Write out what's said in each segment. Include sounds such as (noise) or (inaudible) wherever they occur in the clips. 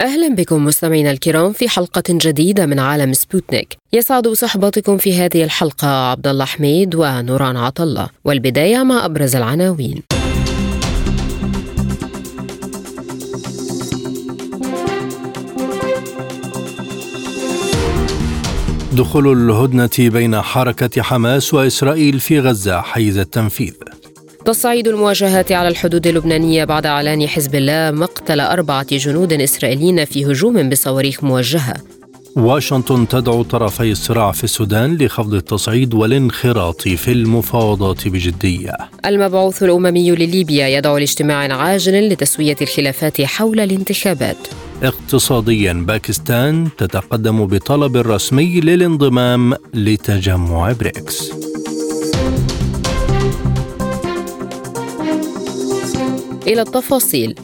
أهلا بكم مستمعينا الكرام في حلقة جديدة من عالم سبوتنيك. يسعد صحبتكم في هذه الحلقة عبد الله حميد ونوران عطلة. والبداية مع أبرز العناوين. دخول الهدنة بين حركة حماس وإسرائيل في غزة حيز التنفيذ. تصعيد المواجهات على الحدود اللبنانية بعد إعلان حزب الله مقتل أربعة جنود إسرائيليين في هجوم بصواريخ موجهة. واشنطن تدعو طرفي الصراع في السودان لخفض التصعيد والانخراط في المفاوضات بجدية. المبعوث الأممي لليبيا يدعو لاجتماع عاجل لتسوية الخلافات حول الانتخابات. اقتصاديا باكستان تتقدم بطلب رسمي للانضمام لتجمع بريكس. إلى التفاصيل.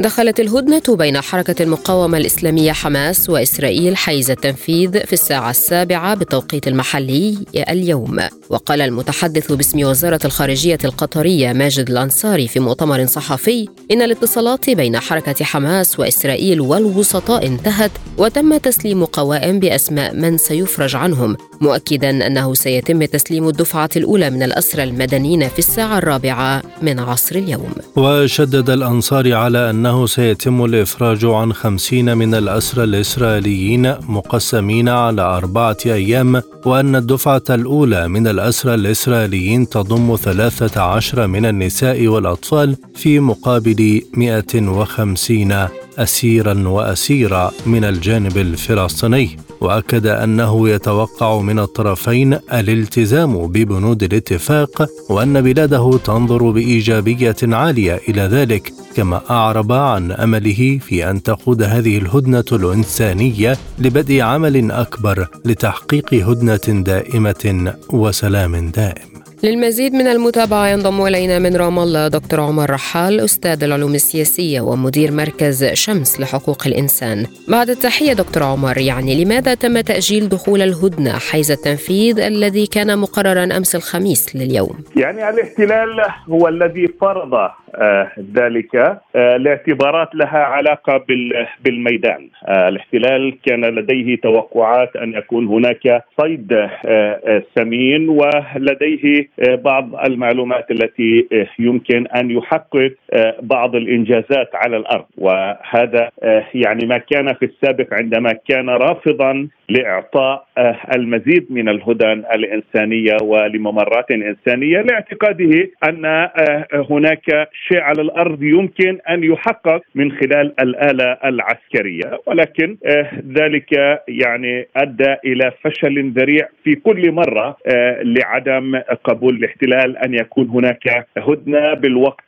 دخلت الهدنة بين حركة المقاومة الإسلامية حماس وإسرائيل حيز التنفيذ في الساعة السابعة بالتوقيت المحلي اليوم. وقال المتحدث باسم وزارة الخارجية القطرية ماجد الأنصاري في مؤتمر صحفي إن الاتصالات بين حركة حماس وإسرائيل والوسطاء انتهت وتم تسليم قوائم بأسماء من سيفرج عنهم مؤكدا أنه سيتم تسليم الدفعة الأولى من الأسرى المدنيين في الساعة الرابعة من عصر اليوم. وشدد الأنصاري على أن أنه سيتم الإفراج عن خمسين من الأسرى الإسرائيليين مقسمين على أربعة أيام وأن الدفعة الأولى من الأسرى الإسرائيليين تضم ثلاثة عشر من النساء والأطفال في مقابل 150 أسيرا وأسيرة من الجانب الفلسطيني. وأكد أنه يتوقع من الطرفين الالتزام ببنود الاتفاق وأن بلاده تنظر بإيجابية عالية إلى ذلك كما أعرب عن أمله في أن تقود هذه الهدنة الإنسانية لبدء عمل أكبر لتحقيق هدنة دائمة وسلام دائم. للمزيد من المتابعة ينضم إلينا من رام الله دكتور عمر رحال أستاذ العلوم السياسية ومدير مركز شمس لحقوق الإنسان. بعد التحية دكتور عمر يعني لماذا تم تأجيل دخول الهدنة حيز التنفيذ الذي كان مقررا أمس الخميس لليوم؟ يعني الاحتلال هو الذي فرض ذلك. آه لاعتبارات لها علاقة بالميدان. آه الاحتلال كان لديه توقعات أن يكون هناك صيد آه، آه، سمين ولديه آه، بعض المعلومات التي آه، يمكن أن يحقق آه، بعض الإنجازات على الأرض. وهذا يعني ما كان في السابق عندما كان رافضا لإعطاء المزيد من الهدن الإنسانية ولممرات إنسانية لاعتقاده أن هناك شيء على الأرض يمكن أن يحقق من خلال الآلة العسكرية. ولكن ذلك يعني أدى إلى فشل ذريع في كل مرة لعدم قبول الاحتلال أن يكون هناك هدنة بالوقت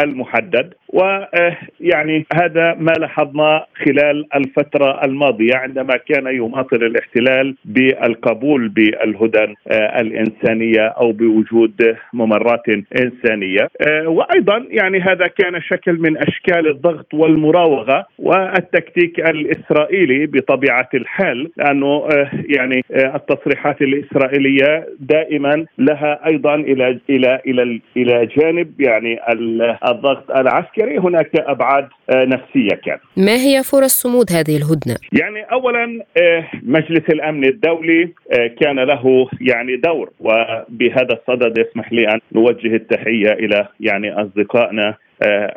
المحدد. ويعني هذا ما لاحظنا خلال الفترة الماضية عندما كان يماطل الاحتلال بالقبول بالهدن الإنسانية أو بوجود ممرات إنسانية. وأيضا يعني هذا كان شكل من أشكال الضغط والمراوغة والتكتيك الإسرائيلي بطبيعة الحال لأنه يعني التصريحات الإسرائيلية دائما لها أيضا إلى إلى إلى إلى جانب يعني الضغط العسكري هناك أبعاد آه، نفسية كان. ما هي فرص صمود هذه الهدنة؟ يعني اولا آه، مجلس الأمن الدولي آه، كان له يعني دور وبهذا الصدد يسمح لي أن نوجه التحية إلى يعني as the Klatna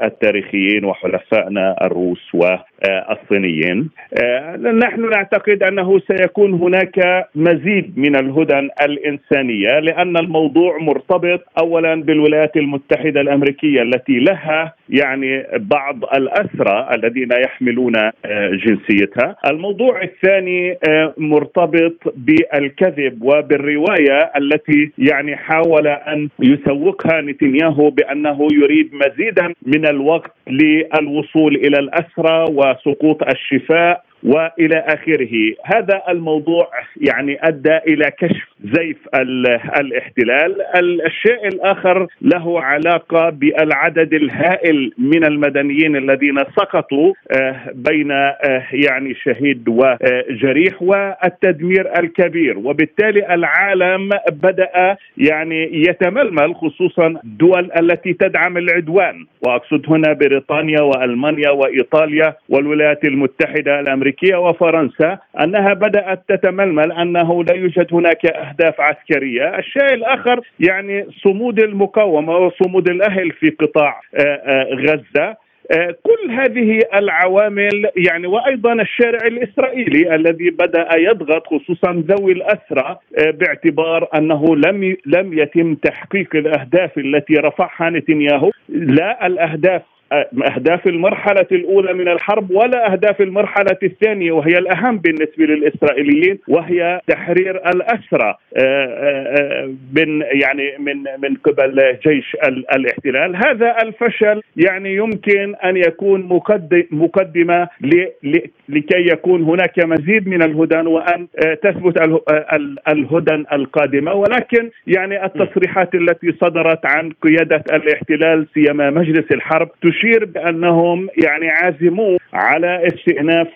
التاريخيين وحلفائنا الروس والصينيين. آه، نحن نعتقد أنه سيكون هناك مزيد من الهدن الإنسانية لأن الموضوع مرتبط اولا بالولايات المتحدة الأمريكية التي لها يعني بعض الأسرى الذين يحملون آه، جنسيتها، الموضوع الثاني آه، مرتبط بالكذب وبالرواية التي يعني حاول أن يسوقها نتنياهو بأنه يريد مزيدا من الوقت للوصول إلى الأسرى وسقوط الشفاء وإلى آخره. هذا الموضوع يعني أدى إلى كشف زيف الاحتلال. الشيء الآخر له علاقة بالعدد الهائل من المدنيين الذين سقطوا آه، بين آه، يعني شهيد وجريح والتدمير الكبير. وبالتالي العالم بدأ يعني يتململ خصوصا الدول التي تدعم العدوان. وأقصد هنا بريطانيا وألمانيا وإيطاليا والولايات المتحدة الأمريكية. وفرنسا أنها بدأت تتململ أنه لا يوجد هناك أهداف عسكرية، الشيء الآخر يعني صمود المقاومة وصمود الأهل في قطاع آه، آه، غزة. آه، كل هذه العوامل يعني وأيضا الشارع الإسرائيلي الذي بدأ يضغط خصوصا ذوي الأسرى باعتبار أنه لم لم يتم تحقيق الأهداف التي رفعها نتنياهو. لا الأهداف أهداف المرحلة الأولى من الحرب ولا أهداف المرحلة الثانية وهي الأهم بالنسبة للإسرائيليين وهي تحرير الأسرى آه، آه، آه، من يعني من من قبل جيش الاحتلال. هذا الفشل يعني يمكن أن يكون مقدمة لكي يكون هناك مزيد من الهدن وأن تثبت الهدن القادمة. ولكن يعني التصريحات التي صدرت عن قيادة الاحتلال سيما مجلس الحرب تشير بأنهم يعني عازمون على استئناف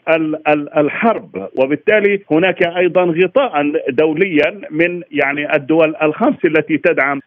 الحرب. وبالتالي هناك أيضا غطاء دوليا من يعني الدول الخمس التي تدعم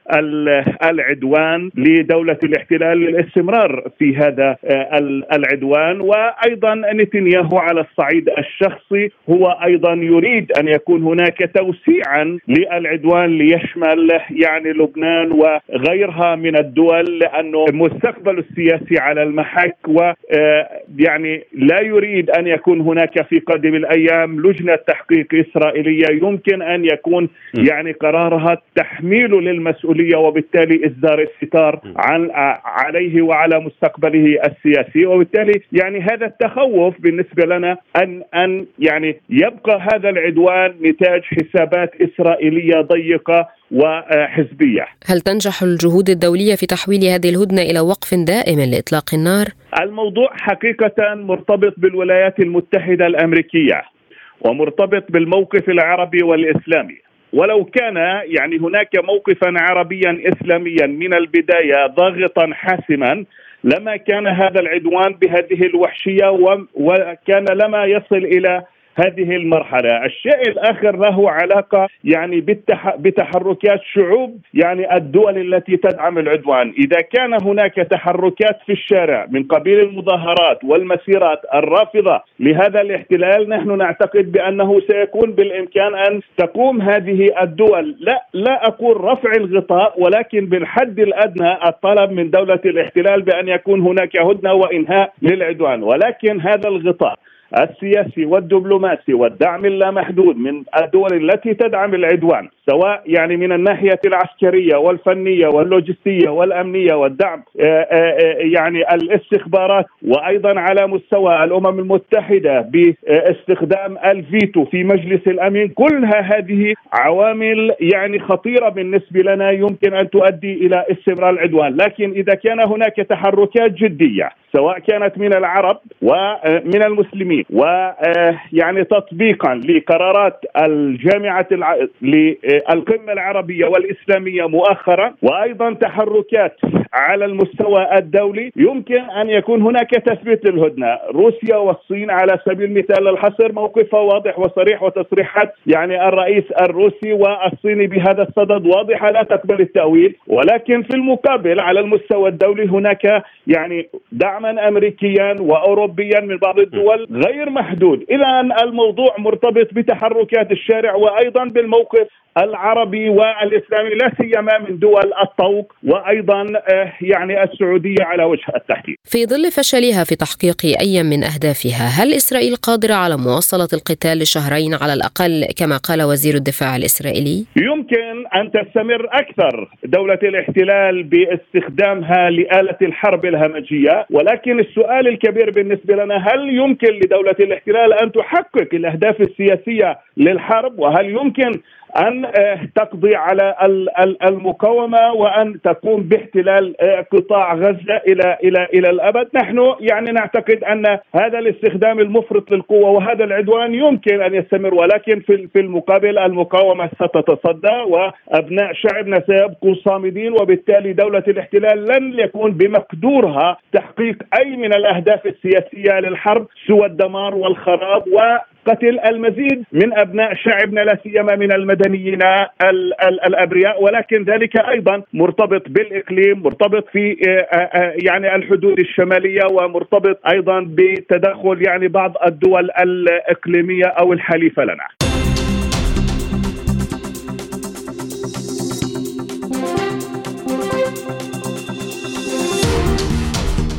العدوان لدولة الاحتلال للاستمرار في هذا آه، العدوان. وأيضا نتنياهو على الصعيد الشخصي هو أيضا يريد أن يكون هناك توسيعا للعدوان ليشمل يعني لبنان وغيرها من الدول لأنه المستقبل السياسي على المحك ويعني آه، لا يريد أن يكون هناك في قادم الأيام لجنة تحقيق إسرائيلية. يمكن أن يكون يعني قرارها تحميله للمسؤولية وبالتالي إصدار الستار عن عليه وعلى مستقبله السياسي. وبالتالي يعني هذا التخوف بالنسبة لنا أن أن يعني يبقى هذا العدوان نتاج حسابات إسرائيلية ضيقة. وحزبية. هل تنجح الجهود الدولية في تحويل هذه الهدنة إلى وقف دائم لإطلاق النار؟ الموضوع حقيقة مرتبط بالولايات المتحدة الأمريكية ومرتبط بالموقف العربي والإسلامي. ولو كان يعني هناك موقفا عربيا اسلاميا من البداية ضاغطا حاسما لما كان هذا العدوان بهذه الوحشية وكان لما يصل إلى هذه المرحلة. الشيء الآخر له علاقة يعني بالتح... بتحركات شعوب يعني الدول التي تدعم العدوان. إذا كان هناك تحركات في الشارع من قبيل المظاهرات والمسيرات الرافضة لهذا الاحتلال نحن نعتقد بأنه سيكون بالإمكان أن تقوم هذه الدول. لا لا أقول رفع الغطاء ولكن بالحد الأدنى الطلب من دولة الاحتلال بأن يكون هناك هدنة وإنهاء للعدوان. ولكن هذا الغطاء السياسي والدبلوماسي والدعم اللامحدود من الدول التي تدعم العدوان. سواء يعني من الناحية العسكرية والفنية واللوجستية والأمنية والدعم آه، آه، آه، يعني الاستخبارات وأيضا على مستوى الأمم المتحدة باستخدام الفيتو في مجلس الأمن كلها هذه عوامل يعني خطيرة بالنسبة لنا يمكن أن تؤدي إلى استمرار العدوان. لكن إذا كان هناك تحركات جدية سواء كانت من العرب ومن المسلمين ويعني تطبيقا لقرارات الجامعة القمة العربية والإسلامية مؤخرا وأيضا تحركات على المستوى الدولي يمكن أن يكون هناك تثبيت للهدنة. روسيا والصين على سبيل المثال الحصر موقفها واضح وصريح وتصريحات يعني الرئيس الروسي والصيني بهذا الصدد واضحة لا تقبل التأويل. ولكن في المقابل على المستوى الدولي هناك يعني دعما أمريكيا وأوروبيا من بعض الدول غير محدود. إذا الموضوع مرتبط بتحركات الشارع وأيضا بالموقف العربي والإسلامي لا سيما من دول الطوق وأيضا آه، يعني السعودية على وجه التحديد. في ظل فشلها في تحقيق أي من أهدافها، هل إسرائيل قادرة على مواصلة القتال لشهرين على الأقل كما قال وزير الدفاع الإسرائيلي؟ يمكن أن تستمر أكثر دولة الاحتلال باستخدامها لآلة الحرب الهمجية، ولكن السؤال الكبير بالنسبة لنا هل يمكن لدولة الاحتلال أن تحقق الأهداف السياسية للحرب وهل يمكن أن تقضي على المقاومة وأن تقوم باحتلال قطاع غزة إلى إلى إلى الأبد. نحن يعني نعتقد أن هذا الاستخدام المفرط للقوة وهذا العدوان يمكن أن يستمر ولكن في في المقابل المقاومة ستتصدى وأبناء شعبنا سيبقوا صامدين وبالتالي دولة الاحتلال لن يكون بمقدورها تحقيق أي من الأهداف السياسية للحرب سوى الدمار والخراب وقتل المزيد من أبناء شعبنا لا سيما من المدنيين الأبرياء. ولكن ذلك أيضا مرتبط بالإقليم مرتبط في يعني الحدود الشمالية ومرتبط أيضا بتدخل يعني بعض الدول الإقليمية أو الحليفة لنا.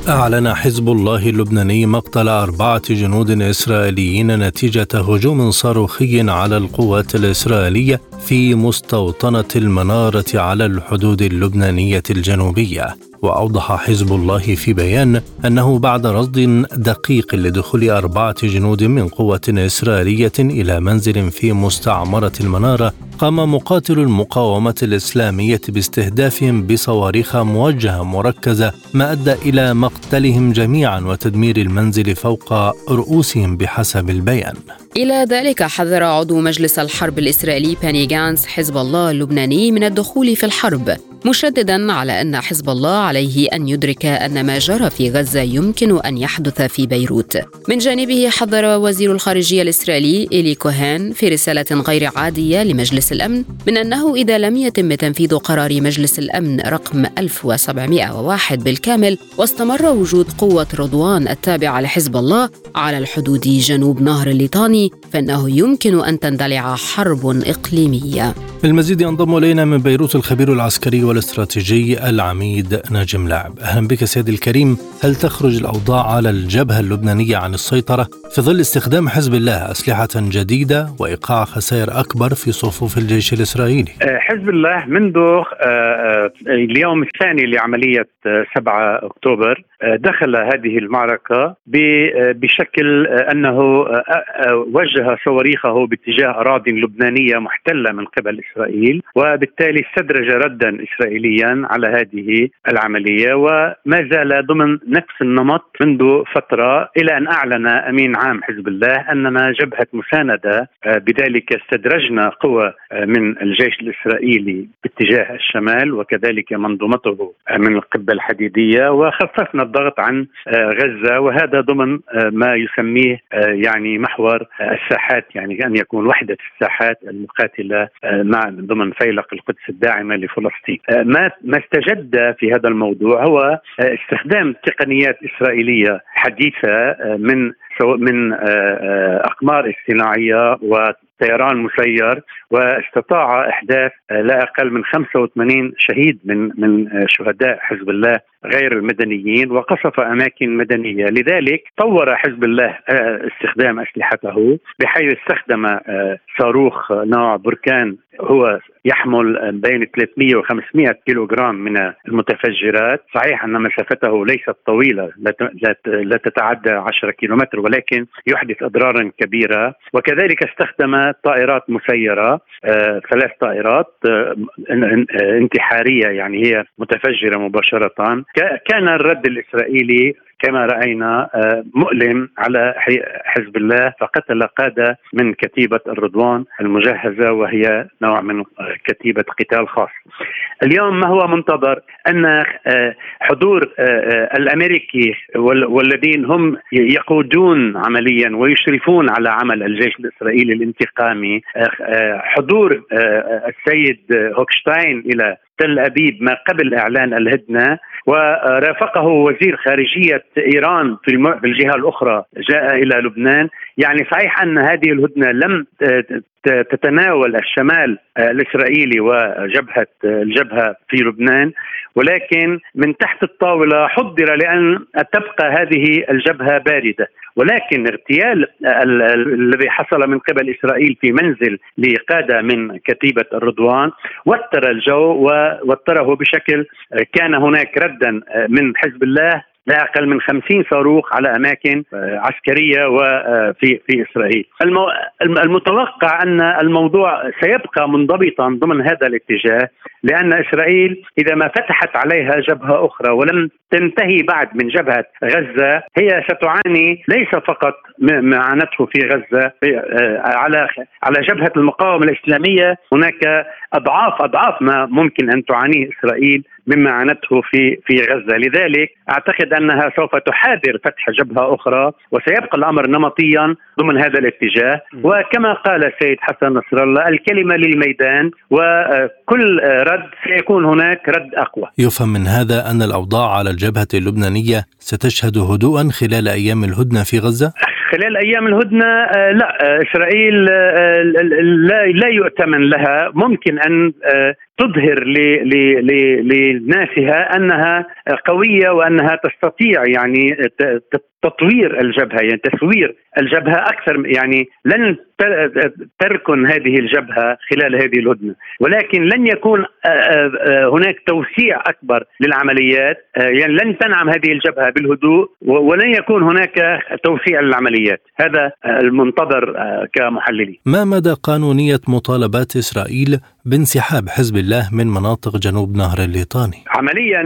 أعلن حزب الله اللبناني مقتل أربعة جنود إسرائيليين نتيجة هجوم صاروخي على القوات الإسرائيلية في مستوطنة المنارة على الحدود اللبنانية الجنوبية. وأوضح حزب الله في بيان أنه بعد رصد دقيق لدخول أربعة جنود من قوة إسرائيلية إلى منزل في مستعمرة المنارة قام مقاتل المقاومة الإسلامية باستهدافهم بصواريخ موجهة مركزة ما أدى إلى مقتلهم جميعا وتدمير المنزل فوق رؤوسهم بحسب البيان. إلى ذلك حذر عضو مجلس الحرب الإسرائيلي باني جانس حزب الله اللبناني من الدخول في الحرب. مشددا على أن حزب الله عليه أن يدرك أن ما جرى في غزة يمكن أن يحدث في بيروت. من جانبه حذر وزير الخارجية الإسرائيلي إلي كوهان في رسالة غير عادية لمجلس الأمن من أنه إذا لم يتم تنفيذ قرار مجلس الأمن رقم 1701 بالكامل واستمر وجود قوة رضوان التابعة لحزب الله على الحدود جنوب نهر الليطاني فإنه يمكن أن تندلع حرب إقليمية. المزيد ينضم إلينا من بيروت الخبير العسكري والاستراتيجي العميد ناجم لاعب. أهلا بك سيدي الكريم. هل تخرج الأوضاع على الجبهة اللبنانية عن السيطرة؟ في ظل استخدام حزب الله أسلحة جديدة وإيقاع خسائر أكبر في صفوف الجيش الإسرائيلي. آه، حزب الله منذ آه، آه، اليوم الثاني لعملية 7 أكتوبر دخل هذه المعركة بشكل أنه وجه صواريخه باتجاه أراضي لبنانية محتلة من قبل إسرائيل وبالتالي استدرج ردا إسرائيليا على هذه العملية وما زال ضمن نفس النمط منذ فترة إلى أن أعلن أمين عام حزب الله أننا جبهة مساندة. آه، بذلك استدرجنا قوى آه، من الجيش الإسرائيلي باتجاه الشمال وكذلك منظومته آه، من القبة الحديدية وخففنا الضغط عن غزة. وهذا ضمن ما يسميه يعني محور الساحات يعني أن يكون وحدة الساحات المقاتلة مع ضمن فيلق القدس الداعمة لفلسطين. ما ما استجد في هذا الموضوع هو استخدام تقنيات إسرائيلية حديثة من من أقمار اصطناعية طيران مسير واستطاع إحداث لا أقل من 85 شهيد من من شهداء حزب الله غير المدنيين وقصف أماكن مدنية، لذلك طور حزب الله آه، استخدام أسلحته بحيث استخدم آه، صاروخ نوع بركان هو يحمل بين 300 و 500 كيلو جرام من المتفجرات. صحيح أن مسافته ليست طويلة لا تتعدى 10 كيلومتر ولكن يحدث أضرارا كبيرة. وكذلك استخدم طائرات مسيرة آه، ثلاث طائرات آه، انتحارية يعني هي متفجرة مباشرة. كان الرد الإسرائيلي كما رأينا آه، مؤلم على حزب الله فقتل قاده من كتيبة الرضوان المجهزة وهي نوع من كتيبة قتال خاص. اليوم ما هو منتظر أن آه، حضور آه، الأمريكي والذين هم يقودون عمليا ويشرفون على عمل الجيش الإسرائيلي الانتقامي حضور السيد هوكشتاين إلى تل ابيب ما قبل إعلان الهدنة ورافقه وزير خارجية إيران في الجهة الأخرى جاء إلى لبنان. يعني صحيح أن هذه الهدنة لم تتناول الشمال الإسرائيلي وجبهة الجبهة في لبنان. ولكن من تحت الطاولة حضر لأن تبقى هذه الجبهة باردة. ولكن اغتيال الذي حصل من قبل إسرائيل في منزل لقادة من كتيبة الرضوان وتر الجو ووتره بشكل كان هناك ردا من حزب الله لا أقل من 50 صاروخ على أماكن عسكرية وفي في إسرائيل. المتوقع أن الموضوع سيبقى منضبطا ضمن هذا الاتجاه لأن إسرائيل إذا ما فتحت عليها جبهة أخرى ولم تنتهي بعد من جبهة غزة هي ستعاني ليس فقط ما عانته في غزة آه، على على جبهة المقاومة الإسلامية هناك اضعاف أضعاف ما ممكن أن تعانيه إسرائيل مما عانته في في غزة، لذلك أعتقد أنها سوف تحاذر فتح جبهة أخرى وسيبقى الأمر نمطيا ضمن هذا الاتجاه، وكما قال السيد حسن نصر الله الكلمة للميدان وكل رد سيكون هناك رد أقوى. يفهم من هذا أن الأوضاع على الجبهة اللبنانية ستشهد هدوءا خلال أيام الهدنة في غزة؟ خلال أيام الهدنة آه، لا آه، إسرائيل آه، لا لا يؤتمن لها. ممكن أن تظهر لناسها أنها قوية وأنها تستطيع يعني تطوير الجبهة يعني تسوير الجبهة أكثر يعني لن تركن هذه الجبهة خلال هذه الهدنة. ولكن لن يكون هناك توسيع أكبر للعمليات يعني لن تنعم هذه الجبهة بالهدوء ولن يكون هناك توسيع للعمليات هذا المنتظر كمحللين. ما مدى قانونية مطالبات إسرائيل بانسحاب حزب الله من مناطق جنوب نهر الليطاني عمليا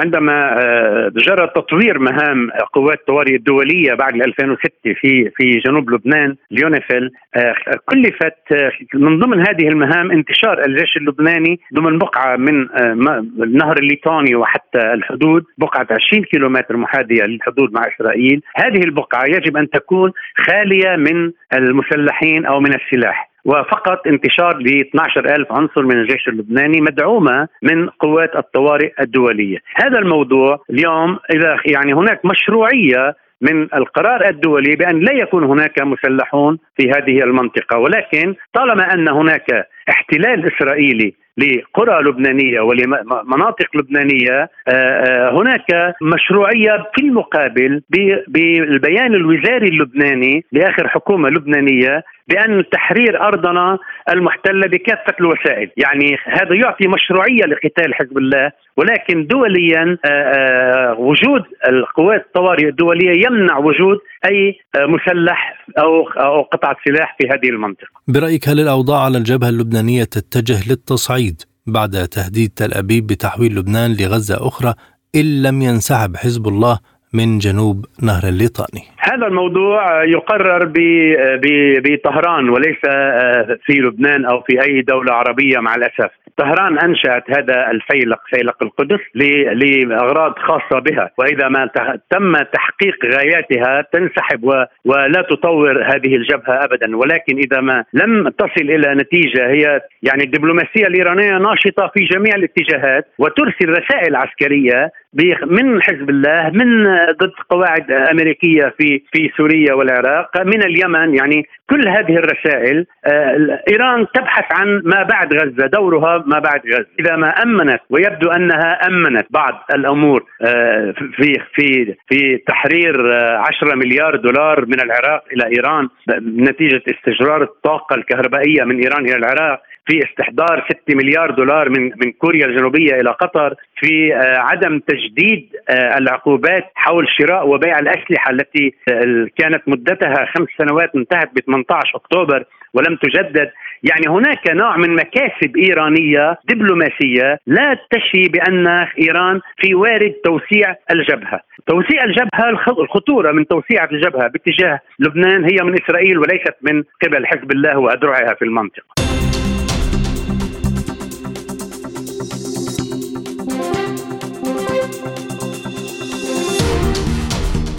عندما جرى تطوير مهام قوات الطوارئ الدولية بعد 2006 في في جنوب لبنان اليونيفيل كلفت من ضمن هذه المهام انتشار الجيش اللبناني ضمن بقعة من النهر الليطاني وحتى الحدود بقعة 20 كيلومتر محاذية للحدود مع إسرائيل. هذه البقعة يجب أن تكون خالية من المسلحين أو من السلاح. وفقط انتشار ل 12 ألف عنصر من الجيش اللبناني مدعومة من قوات الطوارئ الدولية. هذا الموضوع اليوم إذا يعني هناك مشروعية من القرار الدولي بأن لا يكون هناك مسلحون في هذه المنطقة. ولكن طالما أن هناك احتلال إسرائيلي لقرى لبنانية ولمناطق لبنانية آه، آه، هناك مشروعية في المقابل بالبيان الوزاري اللبناني لآخر حكومة لبنانية بأن تحرير أرضنا المحتلة بكافة الوسائل. يعني هذا يعطي مشروعية لقتال حزب الله ولكن دوليا آه، وجود القوات الطوارئ الدولية يمنع وجود أي مسلح أو أو قطعة سلاح في هذه المنطقة. برأيك هل الأوضاع على الجبهة اللبنانية تتجه للتصعيد بعد تهديد تل أبيب بتحويل لبنان لغزة أخرى إن لم ينسحب حزب الله من جنوب نهر الليطاني؟ هذا الموضوع يقرر بطهران وليس آه، في لبنان أو في أي دولة عربية مع الأسف. طهران أنشأت هذا الفيلق فيلق القدس لأغراض خاصة بها. وإذا ما تم تحقيق غاياتها تنسحب ولا تطور هذه الجبهة ابدا. ولكن إذا ما لم تصل إلى نتيجة هي يعني الدبلوماسية الإيرانية ناشطة في جميع الاتجاهات وترسل رسائل عسكرية من حزب الله من ضد قواعد أمريكية في في سوريا والعراق من اليمن يعني كل هذه الرسائل آه، إيران تبحث عن ما بعد غزة دورها ما بعد غزة. إذا ما أمنت ويبدو أنها أمنت بعض الأمور آه، في في في تحرير 10 آه، مليار دولار من العراق إلى إيران نتيجة استجرار الطاقة الكهربائية من إيران إلى العراق في استحضار 6 مليار دولار من من كوريا الجنوبية إلى قطر. في آه، عدم تجديد آه، العقوبات حول شراء وبيع الأسلحة التي آه، كانت مدتها خمس سنوات انتهت ب 18 أكتوبر ولم تجدد. يعني هناك نوع من مكاسب إيرانية دبلوماسية لا تشي بأن إيران في وارد توسيع الجبهة. توسيع الجبهة الخطورة من توسيع الجبهة باتجاه لبنان هي من إسرائيل وليست من قبل. حزب الله واذرعها في المنطقة.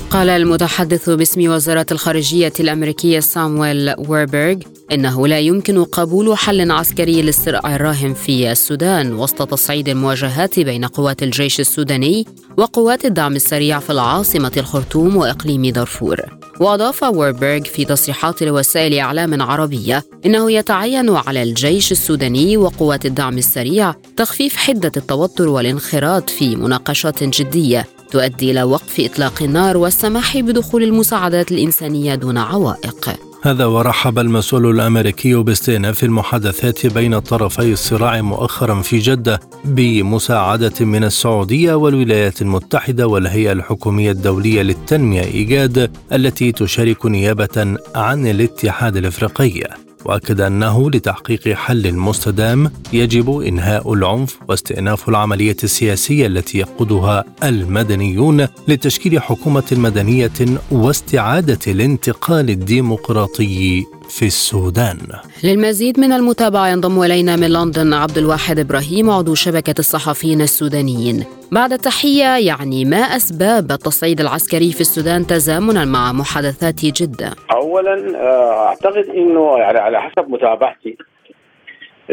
قال المتحدث باسم وزارة الخارجية الأمريكية سامويل ويربرغ إنه لا يمكن قبول حل عسكري للصراع الراهن في السودان وسط تصعيد المواجهات بين قوات الجيش السوداني وقوات الدعم السريع في العاصمة الخرطوم وإقليم دارفور. وأضاف ووربرغ في تصريحات لوسائل إعلام عربية إنه يتعين على الجيش السوداني وقوات الدعم السريع تخفيف حدة التوتر والانخراط في مناقشات جدية تؤدي إلى وقف إطلاق النار والسماح بدخول المساعدات الإنسانية دون عوائق. هذا ورحب المسؤول الأمريكي باستئناف المحادثات بين طرفي الصراع مؤخرا في جدة بمساعدة من السعودية والولايات المتحدة والهيئة الحكومية الدولية للتنمية إيجاد التي تشارك نيابة عن الاتحاد الإفريقي. وأكد أنه لتحقيق حل مستدام يجب إنهاء العنف واستئناف العملية السياسية التي يقودها المدنيون لتشكيل حكومة مدنية واستعادة الانتقال الديمقراطي في السودان. للمزيد من المتابعة ينضم إلينا من لندن عبد الواحد إبراهيم عضو شبكة الصحفيين السودانيين. بعد التحية يعني ما أسباب التصعيد العسكري في السودان تزامنا مع محادثات جدة؟ اولا آه، أعتقد إنه يعني على حسب متابعتي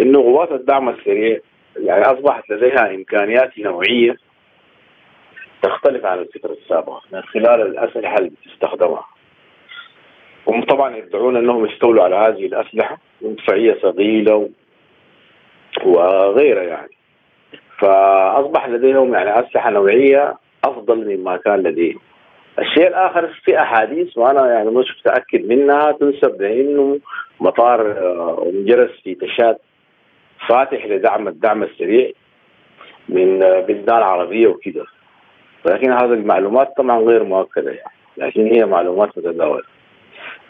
إنه قوات الدعم السريع يعني أصبحت لديها إمكانيات نوعية تختلف عن الفترة السابقة من خلال الأسلحة اللي بتستخدمها. هم طبعا يدعون أنهم استولوا على هذه الأسلحة مدفعيه ثقيله وغيرها يعني. فأصبح لديهم يعني أسلحة نوعية أفضل مما كان لديهم. الشيء الآخر في أحاديث وأنا يعني مش متاكد منها تنسب لأنه مطار آه، ام جرس في تشاد فاتح لدعم الدعم السريع من آه، بلدان عربية وكذا لكن هذه المعلومات طبعا غير مؤكدة يعني لكن هي معلومات متداولة آه،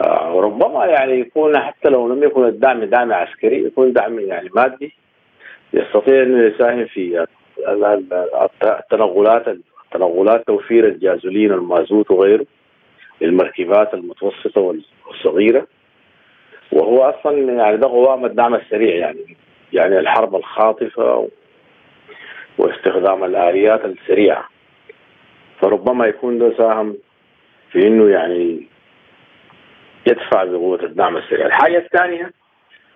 وربما يعني يكون حتى لو لم يكن الدعم دعم عسكري يكون دعم يعني مادي يستطيع انه يساهم في التنقلات تنقلات توفير الجازولين والمازوت وغيره للمركبات المتوسطة والصغيرة. وهو أصلا يعني ده قوام الدعم السريع يعني يعني الحرب الخاطفة واستخدام الآليات السريعة. فربما يكون ده ساهم في إنه يعني يدفع بقوه الدعم السريع، الحاجة الثانية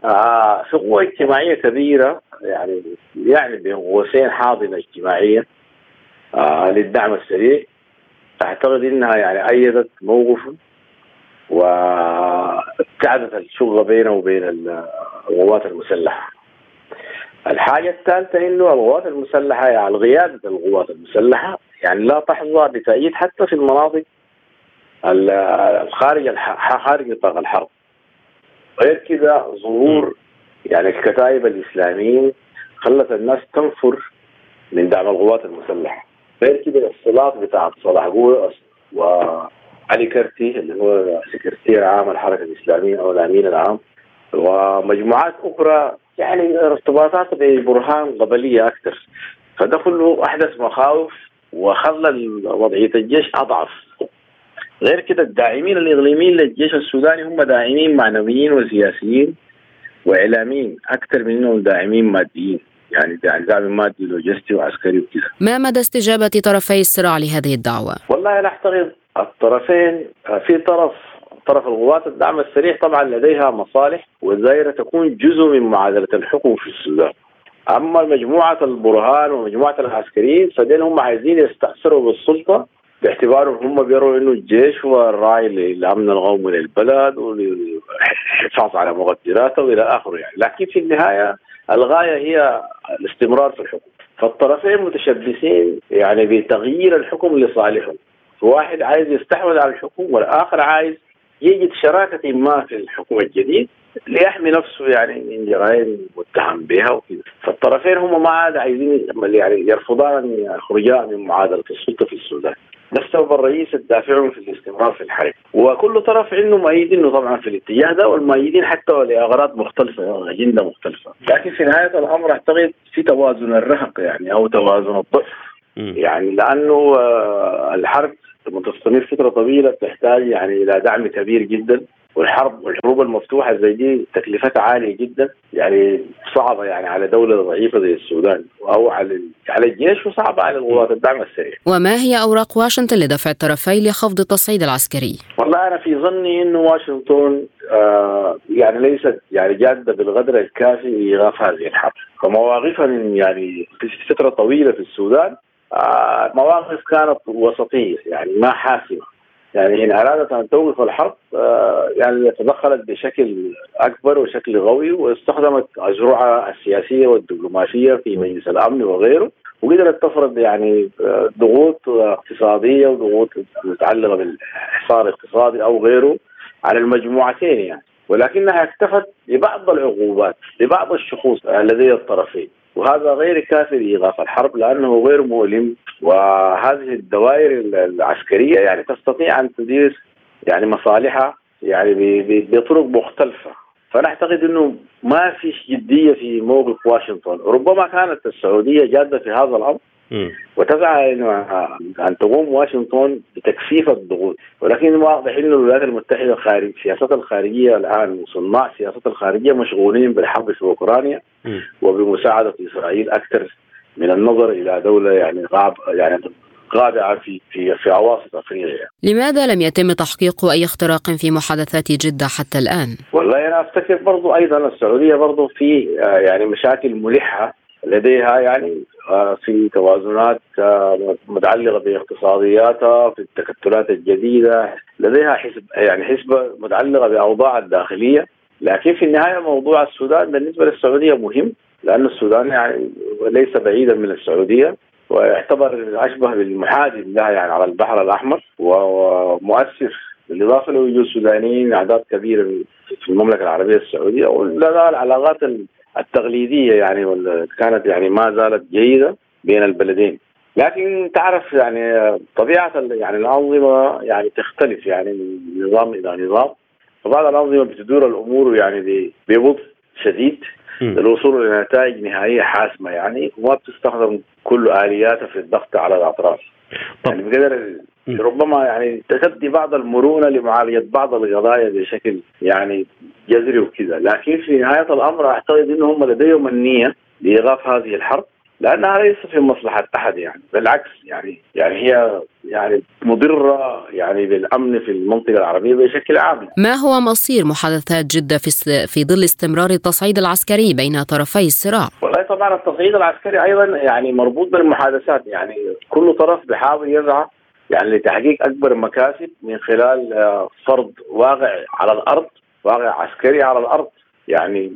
آه في قوه اجتماعية كبيرة يعني يعني بين قوسين حاضنة اجتماعية آه للدعم السريع اعتقد إنها يعني أيدت موقفه وابتعدت الشغل بينه وبين القوات المسلحة. الحاجة الثالثة إنه القوات المسلحة يعني قياده القوات المسلحة يعني لا تحظى بتأييد حتى في المناطق الخارج خارج نطاق الحرب. غير كذا ظهور يعني الكتائب الإسلاميين خلت الناس تنفر من دعم القوات المسلحة. غير كده الصلاه بتاعت صلاح قوه وعلي كرتي اللي هو سكرتير عام الحركة الإسلامية أو الأمين العام ومجموعات أخرى يعني ارتباطات ببرهان قبلية أكثر فده كله أحدث مخاوف وخلى وضعية الجيش أضعف غير كده الداعمين الإقليميين للجيش السوداني هم داعمين معنويين وسياسيين وإعلاميين أكثر من إنهم داعمين ماديين يعني دعم مادي لوجستي وعسكري وكذا ما مدى استجابة طرفي الصراع لهذه الدعوة؟ والله أنا أعتقد الطرفين في طرف طرف القوات الدعم السريع طبعا لديها مصالح والدائرة تكون جزء من معادلة الحكم في السودان أما مجموعة البرهان ومجموعة العسكريين فدين هم عايزين يستأثروا بالسلطة باعتبارهم هم بيروا إنه الجيش هو الراعي للامن القومي للبلد وللحفاظ على مقدراته وإلى آخره يعني. لكن في النهاية الغاية هي الاستمرار في الحكم. فالطرفين متشبثين يعني بتغيير الحكم لصالحهم. واحد عايز يستحوذ على الحكم والآخر عايز يجد شراكة ما في الحكم الجديد ليحمي نفسه يعني من جرائم متهم بها وكذا. فالطرفين هم ما عاد عايزين يعني يرفضان ان يخرجا من معادلة السلطة في السودان. ده السبب الرئيسي الدافعهم في الاستمرار في الحرب. وكل طرف عنده مؤيدين طبعا في الاتجاه ده والمؤيدين حتى لأغراض مختلفة أجندة مختلفة. لكن في نهاية الأمر أعتقد في توازن الرهق يعني أو توازن الضعف. يعني لأنه آه، الحرب لما تستمر فترة طويلة تحتاج يعني إلى دعم كبير جدا. والحرب والحروب المفتوحة زي دي تكلفتها عالية جدا يعني صعبة يعني على دولة ضعيفة زي السودان أو على على الجيش وصعبة على القوات الدعم السريع. وما هي أوراق واشنطن لدفع الطرفين لخفض التصعيد العسكري؟ والله أنا في ظني انه واشنطن آه يعني ليست يعني جادة بالقدر الكافي لايقاف هذه الحرب، فمواقفها من يعني فترة طويلة في السودان آه مواقف كانت وسطية يعني ما حاسمة يعني إن أرادت أن توقف الحرب آه، يعني تدخلت بشكل أكبر وشكل قوي واستخدمت أذرعها السياسية والدبلوماسية في مجلس الأمن وغيره وقدرت تفرض يعني آه، ضغوط اقتصادية وضغوط متعلقة بالحصار الاقتصادي أو غيره على المجموعتين يعني. ولكنها اكتفت ببعض العقوبات لبعض الشخوص لدي الطرفين وهذا غير كافي لايقاف الحرب لأنه غير مؤلم. وهذه الدوائر العسكرية يعني تستطيع أن تدير يعني مصالحها يعني بطرق مختلفة. فنعتقد إنه ما في جدية في موقف واشنطن. ربما كانت السعودية جادة في هذا الأمر. وتسعى ان تقوم واشنطن بتكثيف الضغوط ولكن واضح ان الولايات المتحدة خارج سياستها الخارجية الآن وصناع سياستها الخارجية مشغولين بالحرب في أوكرانيا وبمساعدة إسرائيل أكثر من النظر إلى دولة يعني غاب يعني غادعه في في في اواسط أفريقيا. لماذا لم يتم تحقيق أي اختراق في محادثات جدة حتى الآن؟ والله أنا أفتكر برضو أيضا السعودية برضو في آه، يعني مشاكل ملحة لديها يعني في توازنات آه، متعلقة باقتصادياتها في التكتلات الجديدة لديها حسب يعني حسبة متعلقة بأوضاع الداخلية. لكن في النهاية موضوع السودان بالنسبة للسعودية مهم لأن السودان يعني ليس بعيدا من السعودية ويعتبر أشبه بالمحادث لها يعني على البحر الأحمر ومؤثر بالإضافة لوجود سودانيين أعداد كبيرة في المملكة العربية السعودية ولا العلاقات التقليديه يعني كانت يعني ما زالت جيدة بين البلدين. لكن تعرف يعني طبيعة يعني الأنظمة يعني تختلف يعني من نظام إلى نظام. فبعض الأنظمة بتدور الأمور يعني ببطء شديد. للوصول إلى نتائج نهائية حاسمة يعني وما بتستخدم كل آلياتها في الضغط على الأطراف. يعني بقدر ربما يعني تسدي بعض المرونة لمعالجة بعض القضايا بشكل يعني جذري وكذا. لكن في نهاية الأمر أعتقد انهم لديهم النية لإيقاف هذه الحرب لانها ليست في مصلحة أحد يعني بالعكس يعني يعني هي يعني مضرة يعني بالامن في المنطقة العربية بشكل عام. ما هو مصير محادثات جدة في في ظل استمرار التصعيد العسكري بين طرفي الصراع؟ والله طبعا التصعيد العسكري أيضا يعني مربوط بالمحادثات يعني كل طرف بيحاول يسعى يعني لتحقيق أكبر مكاسب من خلال آه، فرض واقع على الأرض واقع عسكري على الأرض. يعني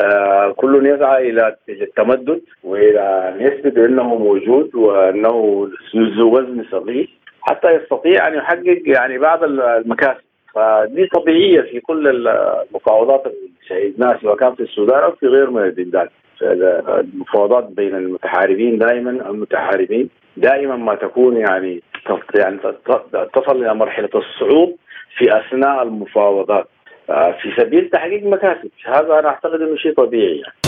آه كل يسعى إلى التمدد وإلى أن يثبت إنه موجود وأنه ذو وزن صغير حتى يستطيع أن يحقق يعني بعض المكاسب. فدي طبيعية في كل المفاوضات اللي شهدناها سواء كان في السودان أو في غير من البلدان. المفاوضات بين المتحاربين دائما المتحاربين دائما ما تكون يعني يعني تصل إلى مرحلة الصعود في أثناء المفاوضات آه، في سبيل تحقيق مكاسب هذا أنا أعتقد إنه شيء طبيعي يعني.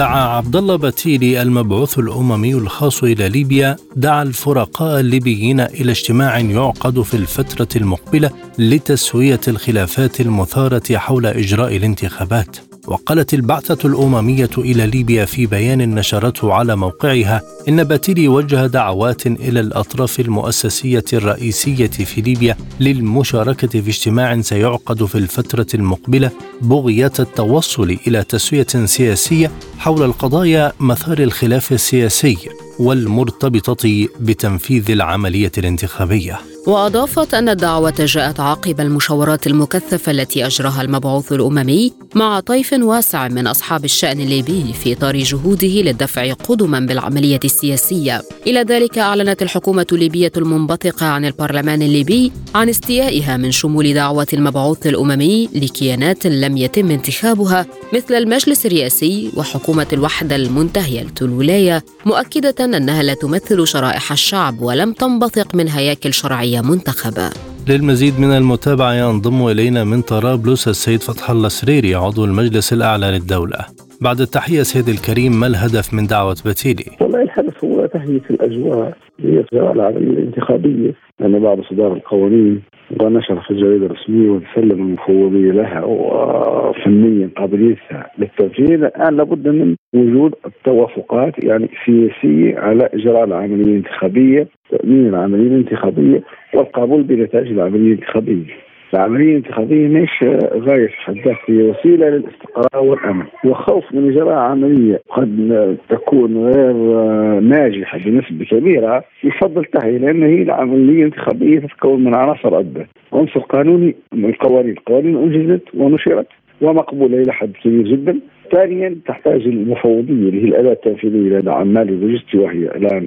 دعا عبد الله بتيلي المبعوث الأممي الخاص إلى ليبيا دعا الفرقاء الليبيين إلى اجتماع يعقد في الفترة المقبلة لتسوية الخلافات المثارة حول إجراء الانتخابات. وقالت البعثة الأممية إلى ليبيا في بيان نشرته على موقعها إن باتيلي وجه دعوات إلى الأطراف المؤسسية الرئيسية في ليبيا للمشاركة في اجتماع سيعقد في الفترة المقبلة بغية التوصل إلى تسوية سياسية حول القضايا مثار الخلاف السياسي والمرتبطة بتنفيذ العملية الانتخابية. وأضافت أن الدعوة جاءت عقب المشاورات المكثفة التي أجراها المبعوث الأممي مع طيف واسع من أصحاب الشأن الليبي في إطار جهوده للدفع قدما بالعملية السياسية. إلى ذلك أعلنت الحكومة الليبية المنبثقة عن البرلمان الليبي عن استيائها من شمول دعوة المبعوث الأممي لكيانات لم يتم انتخابها مثل المجلس الرئاسي وحكومة الوحدة المنتهية الولايه مؤكدة أنها لا تمثل شرائح الشعب ولم تنبثق من هياكل شرعية منتخبة للمزيد من المتابعة ينضم إلينا من طرابلس السيد فتح الله سريري عضو المجلس الأعلى للدولة بعد التحية سيد الكريم ما الهدف من دعوة بتيلي؟ والله الهدف هو تهيئة الأجواء لإجراء العملية الانتخابية لأن بعد صدار القوانين ونشر في الجريدة الرسمية وتسلم المفوضية لها وفنيا قابليتها للتنفيذ الآن لابد من وجود التوافقات يعني سياسية على إجراء العملية الانتخابية تأمين العملية الانتخابية والقبول بنتائج العملية الانتخابية. العملية الانتخابية مش غاية في حد هي وسيلة للاستقرار والأمن. وخوف من إجراء عملية قد تكون غير ناجحة بنسبة كبيرة يفضل تهيئ لأن هي العملية الانتخابية تتكون من عناصر عدة عنصر قانوني من القوانين القوانين أنجزت ونشرت ومقبولة إلى حد كبير جدا. ثانيا تحتاج المفوضية اللي هي الاداه التنفيذية لدى عمال اللوجستي وهي الآن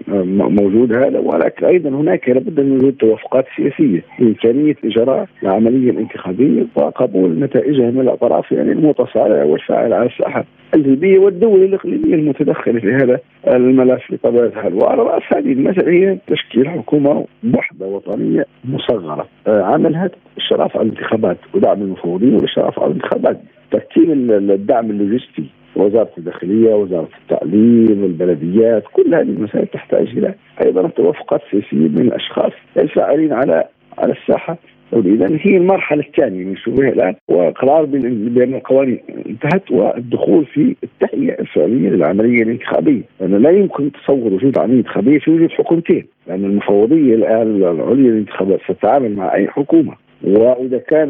موجود هذا. ولكن أيضا هناك لابد من وجود توافقات سياسية بامكانيه إجراء العملية الانتخابية وقبول نتائجها من الأطراف يعني المتصارع والفاعل على الساحة الليبيه والدول الإقليمية المتدخلة في هذا الملف بطبيعة الحال. وعلى رأس هذه المسألة هي تشكيل حكومة وحده وطنية مصغرة. آه، عملها الاشراف على الانتخابات ودعم المفوضين والاشراف على الانتخابات. ترتيب الدعم اللوجستي. وزارة الداخلية، وزارة التعليم، البلديات، كل هذه المسائل تحتاج إلى أيضا توافقات سياسية من الأشخاص الفاعلين على على الساحة. اذا هي المرحلة الثانية من شبه الآن وقرار بان القوانين انتهت والدخول في التهيئة الفعلية للعملية الانتخابية، لأنه لا يمكن تصور وجود عملية انتخابية في وجود حكومتين، لأن المفوضية الآن العليا للانتخابات ستتعامل مع أي حكومة. وإذا كان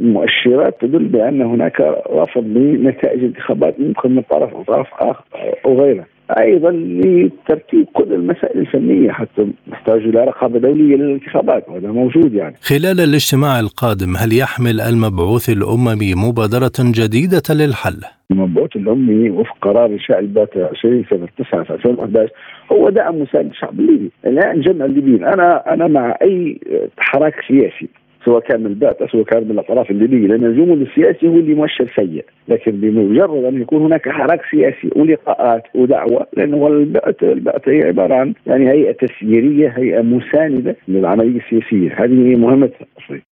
المؤشرات تدل بأن هناك رفض لنتائج الانتخابات ممكن من طرف أو طرف آخر أو غيره أيضا لترتيب كل المسائل الفنية حتى نحتاج إلى رقابة دولية للانتخابات وهذا موجود يعني. خلال الاجتماع القادم هل يحمل المبعوث الأممي مبادرة جديدة للحل؟ المبعوث الأممي وفق قرار انشاء البات 20 سنة 9 في 2011 هو دعم مساند الشعب الليبي، الآن جمع الليبيين أنا أنا مع أي حراك سياسي سواء كان من البعثة سواء كان من الأطراف الليبيه لأن الجمود السياسي هو اللي مؤشر سيء لكن بمجرد أن يكون هناك حراك سياسي ولقاءات ودعوة لأنه البعثة البعثة هي عبارة عن يعني هيئة تسييرية هيئة مساندة للعملية السياسية. هذه هي مهمتها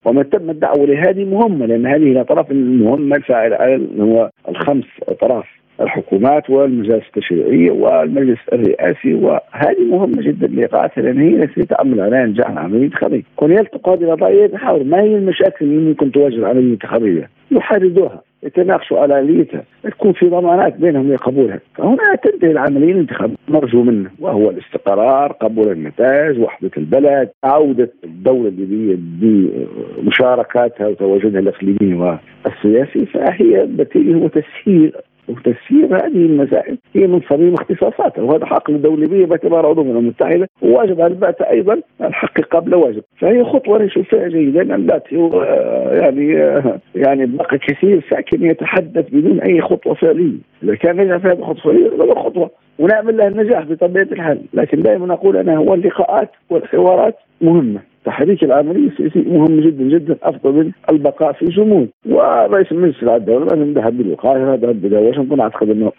ومن تم الدعوة لهذه مهمة لأن هذه الأطراف المهمة الفاعلة هو الخمس أطراف. الحكومات والمجالس التشريعية والمجلس الرئاسي وهذه مهمة جدا لإيقاعاتها لأن هي التي تعمل على انجاح العملية الانتخابية، كون يلتقوا هذه القضايا يتحاوروا ما هي المشاكل اللي ممكن تواجه العملية الانتخابية؟ يحددوها يتناقشوا على آليتها تكون في ضمانات بينهم لقبولها. فهنا تنتهي العملية الانتخابية مرجو منه وهو الاستقرار قبول النتائج وحدة البلد عودة الدولة الليبية بمشاركاتها وتواجدها الاقليمي والسياسي فهي بتيجي وتسهيل وتسيير هذه المسائل هي من صميم اختصاصاتها وهذا حق الليبيه باعتبار عضو من المتحدة وواجب على البعثة أيضا الحق قبل واجب. فهي خطوة نشوف فيها جيدا البعثه هو يعني يعني بقى كثير ساكن يتحدث بدون أي خطوة فعلية. إذا كان نجح في هذه الخطوة فعليه خطوة. ونعمل لها النجاح بطبيعة الحال لكن دائما أقول أنا هو اللقاءات والحوارات مهمة. تحريك العملية السياسية مهم جدا جدا أفضل من البقاء في جمود ورئيس المجلس الدولة لازم ذهب للقاهرة ذهب إلى واشنطن أعتقد أنه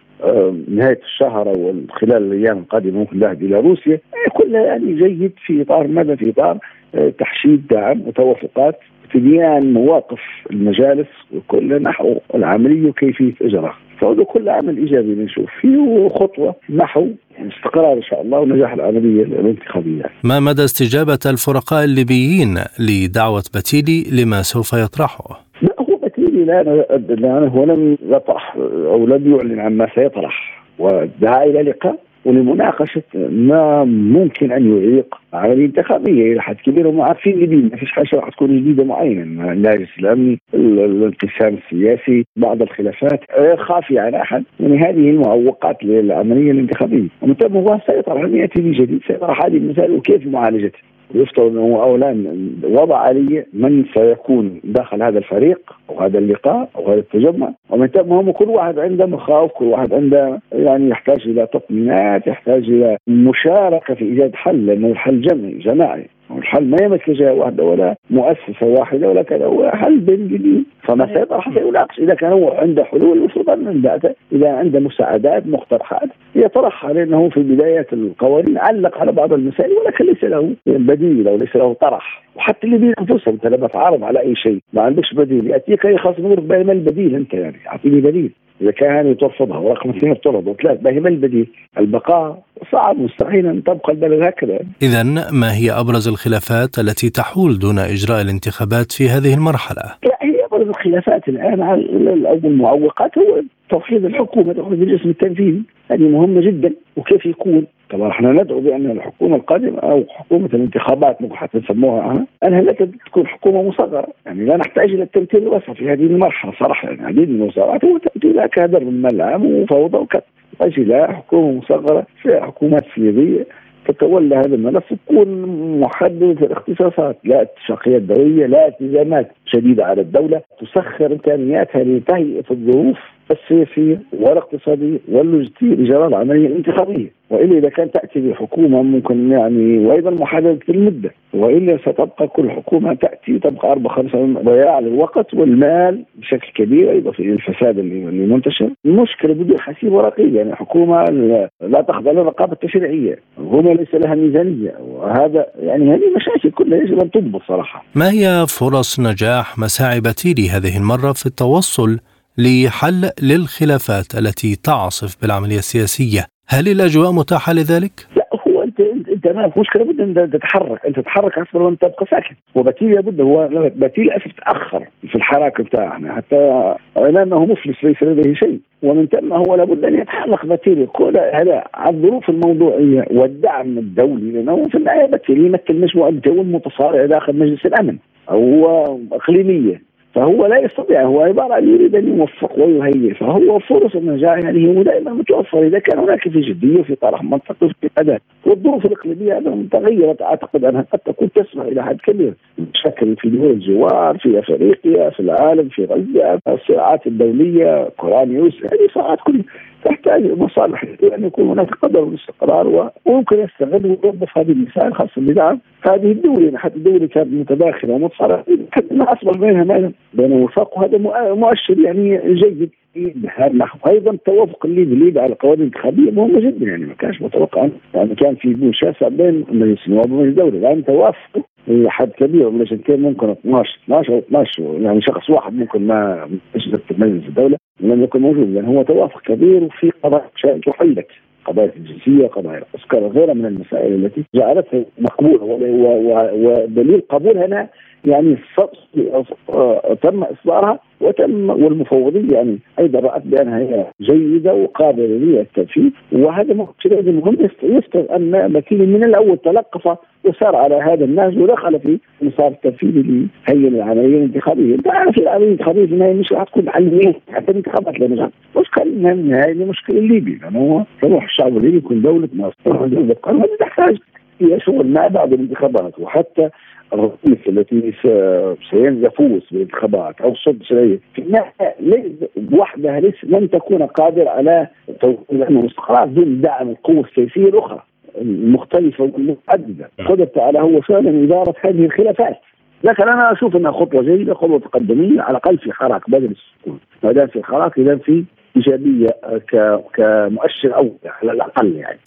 نهاية الشهر أو خلال الأيام القادمة ممكن ذهب إلى روسيا. آه، كلها يعني جيد في إطار ماذا في إطار آه، تحشيد دعم وتوافقات. تبيان مواقف المجالس وكل نحو العملية وكيفية إجراءها فهذا كل عمل إيجابي بنشوف فيه وخطوه نحو استقرار إن شاء الله ونجاح العملية الانتخابية. ما مدى استجابة الفرقاء الليبيين لدعوة بتيلي لما سوف يطرحه؟ لا هو بتيلي لا, لا هو لم يطرح أو لم يعلن عن ما سيطرح ودعا إلى لقاء ولمناقشة ما ممكن أن يعيق على الانتخابية. إلى حد كبير هم عارفين جديد ما فيش حاجة راح تكون جديدة معينة. النهج الإسلامي الانقسام السياسي بعض الخلافات غير خافيه على أحد. يعني هذه المعوقات للعمليه الانتخابية. ومن ثم هو سيطرح لم ياتي بجديد سيطرح هذه المسائل وكيف معالجتها؟ يفترض أنه اولا وضع آلية من سيكون داخل هذا الفريق أو هذا اللقاء أو هذا التجمع. ومن ثم هم كل واحد عنده مخاوف كل واحد عنده يعني يحتاج إلى تطمينات يحتاج إلى مشاركة في إيجاد حل لأنه الحل جمعي جماعي. الحل ما يمثل جهه واحدة ولا مؤسسة واحدة ولا كذا هو حل بين جديد. فما سيطرح سيناقش إذا كان هو عنده حلول المفروض ان إذا عنده مساعدات مقترحات يطرحها لأنه في بداية القوانين علق على بعض المسائل ولكن ليس له بديل أو ليس له طرح. وحتى الذين انفسهم انت لما تعارض على أي شيء ما عندكش بديل. يأتيك أي خاص يقول ما البديل أنت يعني أعطيني بديل. إذا كان هذه ترفضها ورقم اثنين ترفض وثلاث ما هي ما البديل؟ البقاء صعب مستحيل أن تبقى البلد هكذا اذا ما هي أبرز الخلافات التي تحول دون إجراء الانتخابات في هذه المرحلة؟ لا هي ابرز الخلافات الآن أو المعوقات هو توحيد الحكومة توحيد الجسم التنفيذي. هذه مهمة جدا. وكيف يكون؟ طبعا إحنا ندعو بأن الحكومة القادمة أو حكومة الانتخابات ممكن حتى نسموها أنها لا تكون حكومة مصغرة، يعني لا نحتاج إلى التمثيل الوسطي في هذه المرحلة. صراحة يعني عديد من الوزارات هو تمثيل كادر من ملعب وفوضى وكذا. إلى حكومة مصغرة في حكومات سياديه تتولى هذا الملف تكون محددة الاختصاصات لا اتفاقيات دوليه لا التزامات شديدة على الدولة تسخر إمكانياتها لتهيئة الظروف السياسيه والاقتصاديه واللوجستيه لجراء العملية الانتخابية. وإلا إذا كانت تأتي بحكومة ممكن يعني وأيضا محدده المده وإلا ستبقى كل حكومة تأتي تبقى أربع خمس ضياع للوقت والمال بشكل كبير اضافه إلى الفساد اللي منتشر. المشكلة بده حسيب ورقيب يعني حكومة لا تخضع للرقابة التشريعية. هنا ليس لها ميزانية. وهذا يعني هذه مشاكل كلها يجب أن تضبط صراحة. ما هي فرص نجاح مساعي بتيلي هذه المرة في التوصل لحل للخلافات التي تعصف بالعملية السياسية. هل الأجواء متاحة لذلك؟ لا هو انت أنت ما في مشكله بد أن تتحرك. أنت تتحرك أكثر من تبقى ساكت. وبتيل لابد هو بتيل للأسف تأخر في الحراك بتاعنا. حتى لأنه مفلس ليس لديه شيء. ومن ثم هو لابد أن يتحرك بتيل كل هذا الظروف الموضوعية والدعم الدولي لأنه في النهاية بتيل يمثل مجموعة دول متصارعة داخل مجلس الأمن. أو اقليميه فهو لا يستطيع هو عبارة عن يريد أن يوفق ويهيئ فهو فرص النجاح يعني هي دائما متوفرة. إذا كان هناك في جدية وفي طرح منطقي وفي اداء والظروف الاقليمية هذا تغيرت أعتقد أنها قد تكون تسمح إلى حد كبير مشاكل في دول الجوار في أفريقيا في العالم في غزة الصراعات الدولية كورانيوس هذه صراعات كلها. تحتاج مصالح ان يكون هناك قدر من الاستقرار وممكن يستغل ويوظف هذه المسائل خاصة بدعم هذه الدولة يعني حتى الدولة كانت متداخلة ومتصارعه ما أصبح بينها بين وفاق وهذا مؤشر يعني جيد. أيضا التوافق الليبي على القوانين الانتخابية مهمه جدا يعني ما كانش متوقع يعني كان في بون شاسع بين مجلس النواب ومجلس الدولة. الان توافق حد كبير كان ممكن 12 12 أو 12 يعني شخص واحد ممكن ما مش مجلس الدولة لم يكن موجود. لأن هو توافق كبير وفي قضايا حلت قضايا الجنسية، قضايا العسكر وغيرها من المسائل التي جعلتها مقبولة. ودليل قبولها يعني تم إصدارها وتم والمفوضية يعني أيضا رأت بأنها هي جيدة وقابلة للتنفيذ وهذا مؤشر مهم يفترض أن مكيني من الأول تلقف وسار على هذا النهج ودخل في مسار التنفيذي لهي العملية الانتخابية، انت عارف العملية الانتخابية في النهاية مش راح تكون حل حتى الانتخابات لا نجحت، مشكله النهاية؟ المشكلة الليبي. لأنه هو روح الشعب الليبي يكون دولة مصر دولة قانون تحتاج. إلى شغل ما بعد الانتخابات وحتى الرئيس التي سيفوز بالانتخابات أو صد في النهاية وحدها ليس لن تكون قادرة على الاستقرار دون دعم القوى السياسيه الاخرى المختلفه والمتعدده قدرت على هو فعلا إدارة هذه الخلافات. لكن أنا أشوف أنها خطوة جيدة خطوة تقدمية على الأقل في حراك بدل السكون. ما دام في حراك اذا في إيجابية كمؤشر اول على الأقل يعني.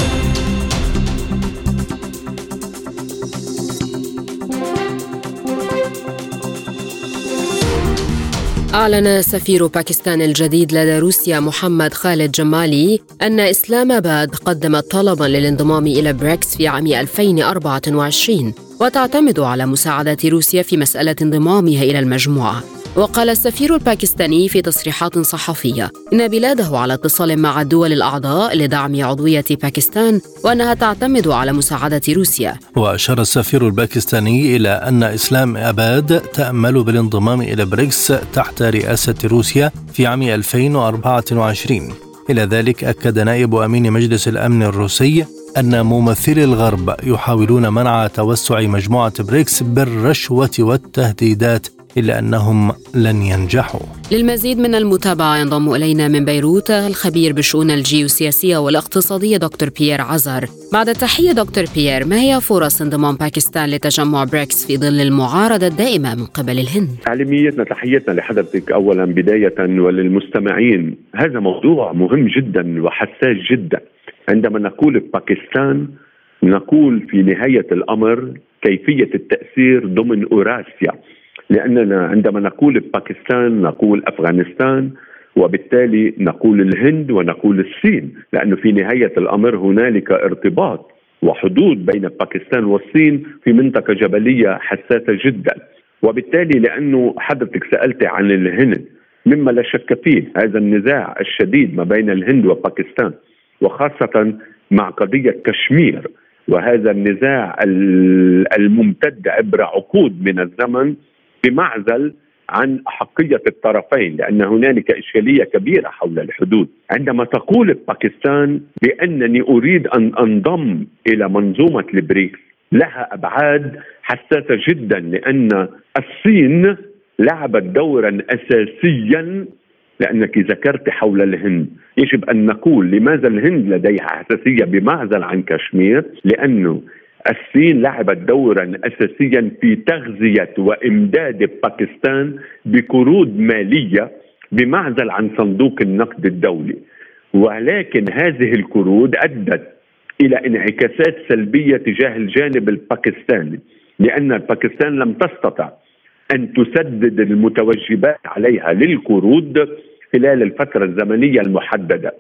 أعلن سفير باكستان الجديد لدى روسيا محمد خالد جمالي أن إسلام آباد قدمت طلبا للانضمام إلى بريكس في عام 2024 وتعتمد على مساعدة روسيا في مسألة انضمامها إلى المجموعة. وقال السفير الباكستاني في تصريحات صحفية إن بلاده على اتصال مع الدول الأعضاء لدعم عضوية باكستان وأنها تعتمد على مساعدة روسيا. وأشار السفير الباكستاني إلى أن إسلام أباد تأمل بالانضمام إلى بريكس تحت رئاسة روسيا في عام 2024 إلى ذلك أكد نائب أمين مجلس الأمن الروسي أن ممثلي الغرب يحاولون منع توسع مجموعة بريكس بالرشوة والتهديدات إلا أنهم لن ينجحوا. للمزيد من المتابعة ينضم إلينا من بيروت الخبير بالشؤون الجيوسياسية والاقتصادية دكتور بيير عزر بعد التحية دكتور بيير ما هي فرص انضمام باكستان لتجمع بريكس في ظل المعارضة الدائمة من قبل الهند؟ إعلاميتنا تحيتنا لحضرتك أولا بداية وللمستمعين. هذا موضوع مهم جدا وحساس جدا. عندما نقول باكستان نقول في نهاية الأمر كيفية التأثير ضمن أوراسيا. لأننا عندما نقول باكستان نقول أفغانستان وبالتالي نقول الهند ونقول الصين لأنه في نهاية الأمر هنالك ارتباط وحدود بين باكستان والصين في منطقة جبلية حساسة جدا. وبالتالي لأنه حضرتك سألت عن الهند مما لا شك فيه هذا النزاع الشديد ما بين الهند وباكستان وخاصة مع قضية كشمير. وهذا النزاع الممتد عبر عقود من الزمن بمعزل عن أحقية الطرفين لأن هنالك إشكالية كبيرة حول الحدود. عندما تقول باكستان بأنني أريد أن أنضم إلى منظومة البريكس لها أبعاد حساسة جدا لأن الصين لعبت دورا أساسيا لأنك ذكرت حول الهند. يجب أن نقول لماذا الهند لديها حساسية بمعزل عن كشمير؟ لأنه الصين لعبت دورا أساسيا في تغذية وإمداد باكستان بقروض مالية بمعزل عن صندوق النقد الدولي. ولكن هذه القروض أدت إلى انعكاسات سلبية تجاه الجانب الباكستاني لأن باكستان لم تستطع أن تسدد المتوجبات عليها للقروض خلال الفترة الزمنية المحددة.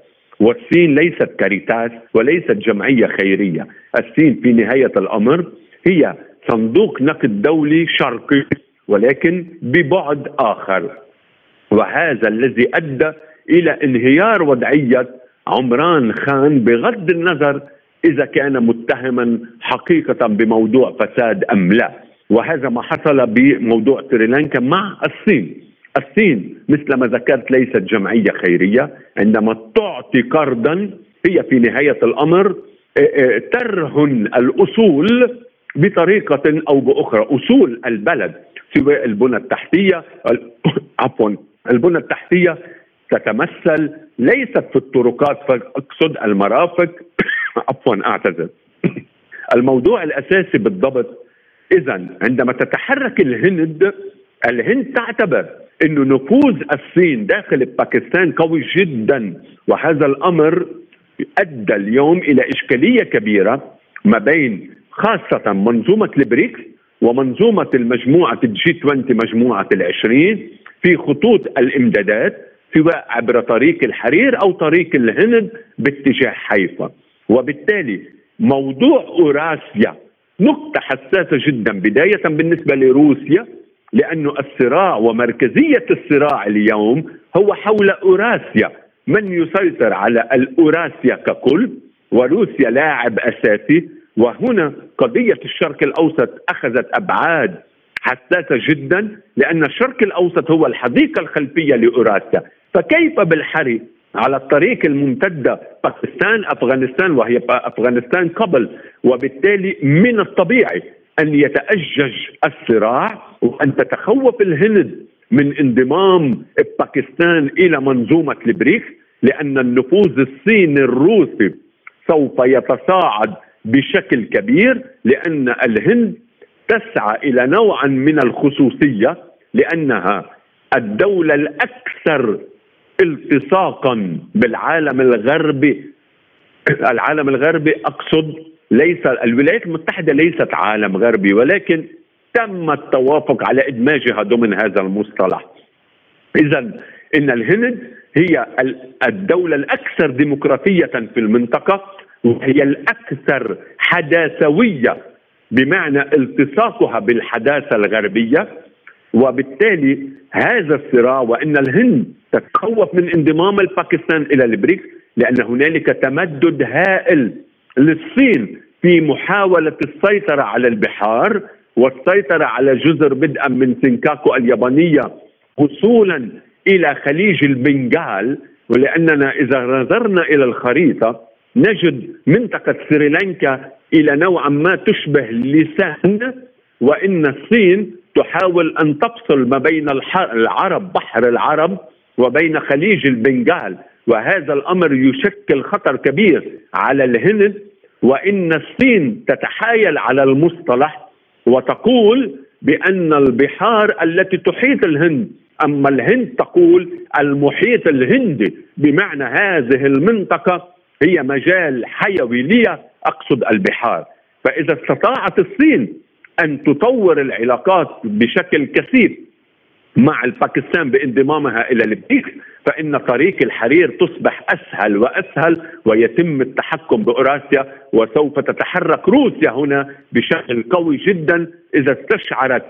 والصين ليست كاريتاس وليست جمعية خيرية، الصين في نهاية الأمر هي صندوق نقد دولي شرقي ولكن ببعد آخر. وهذا الذي أدى إلى انهيار وضعية عمران خان بغض النظر إذا كان متهما حقيقة بموضوع فساد أم لا. وهذا ما حصل بموضوع سريلانكا مع الصين. الصين مثل ما ذكرت ليست جمعية خيرية عندما تعطي قرضا هي في نهاية الأمر ترهن الأصول بطريقة أو بأخرى. أصول البلد سواء البنى التحتية (coughs) عفوا البنى التحتية تتمثل ليست في الطرقات فاقصد المرافق (coughs) عفوا أعتذر. (coughs) الموضوع الأساسي بالضبط اذا عندما تتحرك الهند الهند تعتبر إنه نفوذ الصين داخل باكستان قوي جدا وهذا الأمر ادى اليوم إلى إشكالية كبيرة ما بين خاصة منظومة البريكس ومنظومة المجموعة ال G20 مجموعة العشرين في خطوط الإمدادات سواء عبر طريق الحرير أو طريق الهند باتجاه حيفا. وبالتالي موضوع أوراسيا نقطة حساسة جدا بداية بالنسبة لروسيا لأن الصراع ومركزية الصراع اليوم هو حول أوراسيا. من يسيطر على الأوراسيا ككل؟ وروسيا لاعب أساسي. وهنا قضية الشرق الأوسط أخذت أبعاد حساسة جدا لأن الشرق الأوسط هو الحديقة الخلفية لأوراسيا. فكيف بالحري على الطريق الممتدة باكستان أفغانستان وهي أفغانستان قبل؟ وبالتالي من الطبيعي أن يتأجج الصراع وأن تتخوف الهند من انضمام باكستان إلى منظومة البريكس لأن النفوذ الصيني الروسي سوف يتصاعد بشكل كبير لأن الهند تسعى إلى نوع من الخصوصية لأنها الدولة الأكثر التصاقا بالعالم الغربي. العالم الغربي أقصد ليس الولايات المتحدة ليست عالم غربي ولكن تم التوافق على إدماجها ضمن هذا المصطلح. إذا إن الهند هي الدولة الأكثر ديمقراطية في المنطقة وهي الأكثر حداثوية بمعنى التصاقها بالحداثة الغربية. وبالتالي هذا الصراع وإن الهند تتخوف من انضمام الباكستان إلى البريكس لأن هنالك تمدد هائل للصين في محاولة السيطرة على البحار. والسيطرة على جزر بدءا من سينكاكو اليابانية وصولا إلى خليج البنغال ولأننا إذا نظرنا إلى الخريطة نجد منطقة سريلانكا إلى نوعا ما تشبه لسان وإن الصين تحاول أن تفصل ما بين العرب بحر العرب وبين خليج البنغال وهذا الأمر يشكل خطر كبير على الهند وإن الصين تتحايل على المصطلح وتقول بأن البحار التي تحيط الهند أما الهند تقول المحيط الهندي. بمعنى هذه المنطقة هي مجال حيوي لي أقصد البحار. فإذا استطاعت الصين أن تطور العلاقات بشكل كثيف مع الباكستان بانضمامها إلى البريكس فإن طريق الحرير تصبح أسهل وأسهل ويتم التحكم بأوراسيا وسوف تتحرك روسيا هنا بشكل قوي جدا إذا استشعرت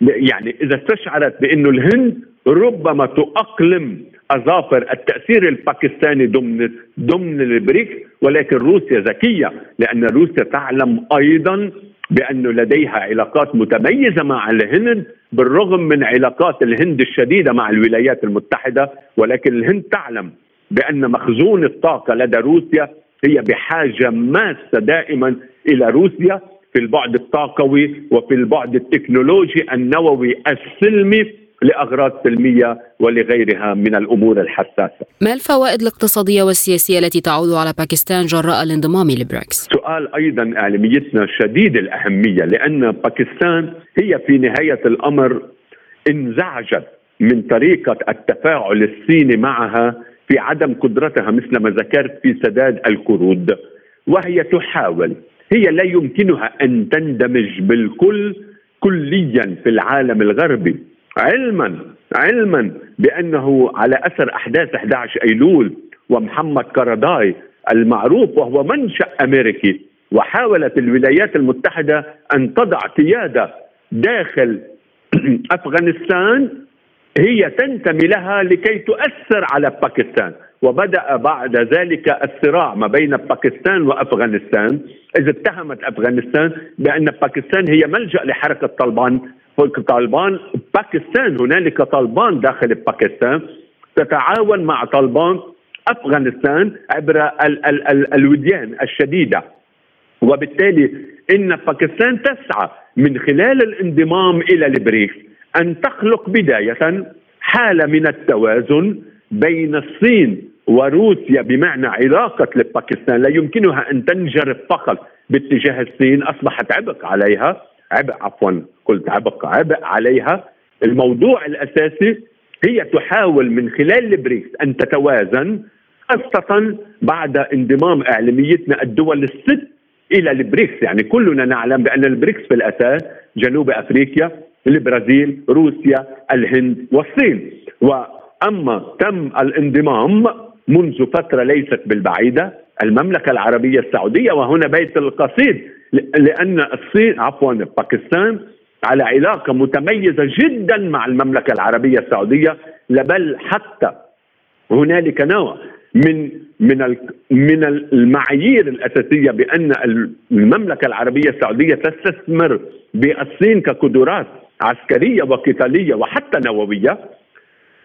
يعني إذا استشعرت بانه الهند ربما تقلم أظافر التأثير الباكستاني ضمن ضمن البريكس ولكن روسيا ذكية لأن روسيا تعلم أيضا بانه لديها علاقات متميزة مع الهند بالرغم من علاقات الهند الشديدة مع الولايات المتحدة ولكن الهند تعلم بأن مخزون الطاقة لدى روسيا هي بحاجة ماسة دائما إلى روسيا في البعد الطاقوي وفي البعد التكنولوجي النووي السلمي. لأغراض سلمية ولغيرها من الأمور الحساسة. ما الفوائد الاقتصادية والسياسية التي تعود على باكستان جراء الانضمام لبريكس؟ سؤال أيضا إعلاميتنا شديد الأهمية لأن باكستان هي في نهاية الأمر انزعجت من طريقة التفاعل الصيني معها في عدم قدرتها مثل ما ذكرت في سداد القروض وهي تحاول هي لا يمكنها أن تندمج بالكل كليا في العالم الغربي علما علما بأنه على أثر أحداث 11 أيلول ومحمد كرداي المعروف وهو منشأ أمريكي وحاولت الولايات المتحدة أن تضع قيادة داخل (clears throat) أفغانستان هي تنتمي لها لكي تؤثر على باكستان. وبدأ بعد ذلك الصراع ما بين باكستان وأفغانستان. اذ اتهمت أفغانستان بأن باكستان هي ملجأ لحركة طالبان طالبان. باكستان هنالك طالبان داخل باكستان تتعاون مع طالبان أفغانستان عبر ال ال ال الوديان الشديدة. وبالتالي إن باكستان تسعى من خلال الانضمام إلى البريكس أن تخلق بداية حالة من التوازن بين الصين وروسيا بمعنى علاقة لباكستان. لا يمكنها أن تنجرف فقط باتجاه الصين أصبحت عبء عليها. عبء عفوا قلت عبء عبء عليها. الموضوع الأساسي هي تحاول من خلال البريكس أن تتوازن خاصة بعد انضمام إعلاميتنا الدول الست إلى البريكس. يعني كلنا نعلم بأن البريكس في الأساس جنوب أفريقيا البرازيل روسيا الهند والصين. وأما تم الانضمام منذ فترة ليست بالبعيدة المملكة العربية السعودية وهنا بيت القصيد لأن الصين عفوا باكستان على علاقة متميزة جدا مع المملكة العربية السعودية بل حتى هنالك نوع من من من المعايير الأساسية بأن المملكة العربية السعودية تستثمر بالصين كقدرات عسكرية وقتالية وحتى نووية.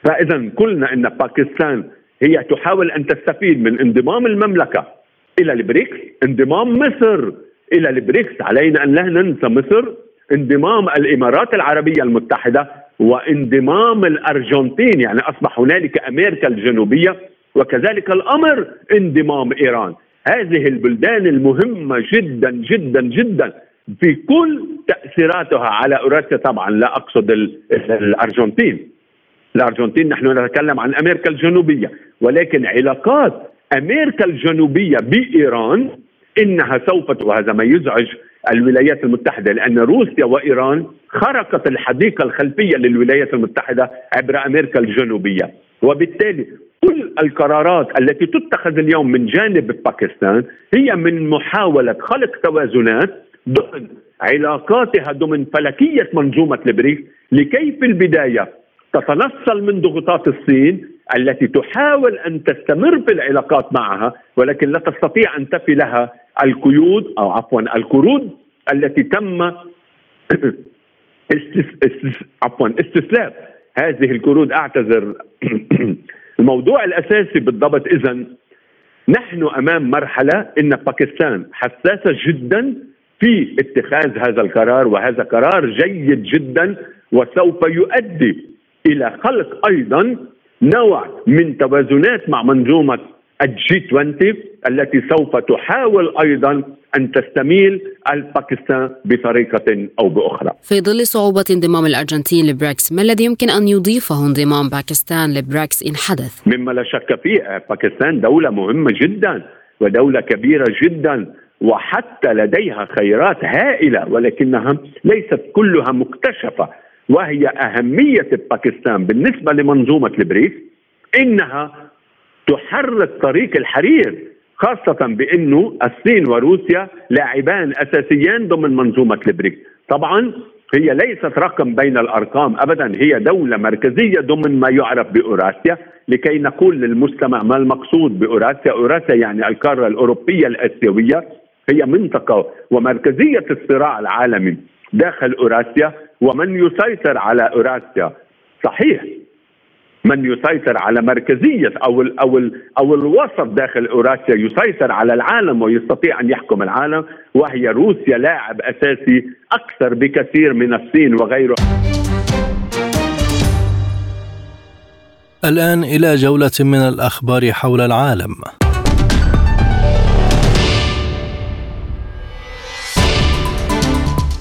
فاذا قلنا إن باكستان هي تحاول أن تستفيد من انضمام المملكة إلى البريكس انضمام مصر. إلى البريكس. علينا أن لا ننسى مصر انضمام الإمارات العربية المتحدة وانضمام الأرجنتين. يعني أصبح هنالك أمريكا الجنوبية وكذلك الامر انضمام إيران. هذه البلدان المهمة جدا جدا جدا في كل تأثيراتها على اوراسيا طبعا لا أقصد الأرجنتين. الأرجنتين نحن نتكلم عن أمريكا الجنوبية ولكن علاقات أمريكا الجنوبية بإيران إنها سوف وهذا ما يزعج الولايات المتحدة لأن روسيا وإيران خرقت الحديقة الخلفية للولايات المتحدة عبر أمريكا الجنوبية. وبالتالي كل القرارات التي تتخذ اليوم من جانب باكستان هي من محاولة خلق توازنات ضمن علاقاتها ضمن فلكية منظومة البريكس لكي في البداية تتنصل من ضغوطات الصين التي تحاول أن تستمر في العلاقات معها ولكن لا تستطيع أن تفي لها القيود أو عفوا القروض التي تم (clears throat) عفوا استسلام. هذه القروض أعتذر (clears throat) الموضوع الأساسي بالضبط اذا نحن أمام مرحلة إن باكستان حساسة جدا في اتخاذ هذا القرار وهذا قرار جيد جدا وسوف يؤدي إلى خلق أيضا نوع من توازنات مع منظومة الجي 20 التي سوف تحاول أيضا أن تستميل الباكستان بطريقة أو بأخرى. في ظل صعوبة انضمام الأرجنتين لبريكس، ما الذي يمكن أن يضيفه انضمام باكستان لبريكس إن حدث؟ مما لا شك فيه، باكستان دولة مهمة جدا ودولة كبيرة جدا وحتى لديها خيرات هائلة ولكنها ليست كلها مكتشفة وهي أهمية باكستان بالنسبة لمنظومة البريكس إنها تحرك طريق الحرير خاصة بأنه الصين وروسيا لاعبان أساسيان ضمن منظومة البريكس طبعا هي ليست رقم بين الأرقام ابدا هي دولة مركزية ضمن ما يعرف بأوراسيا. لكي نقول للمستمع ما المقصود بأوراسيا، أوراسيا يعني القارة الأوروبية الآسيوية هي منطقة ومركزية الصراع العالمي داخل أوراسيا ومن يسيطر على أوراسيا. صحيح. من يسيطر على مركزية أو ال أو ال أو الوسط داخل اوراسيا يسيطر على العالم ويستطيع أن يحكم العالم وهي روسيا لاعب أساسي أكثر بكثير من الصين وغيره الآن إلى جولة من الأخبار حول العالم.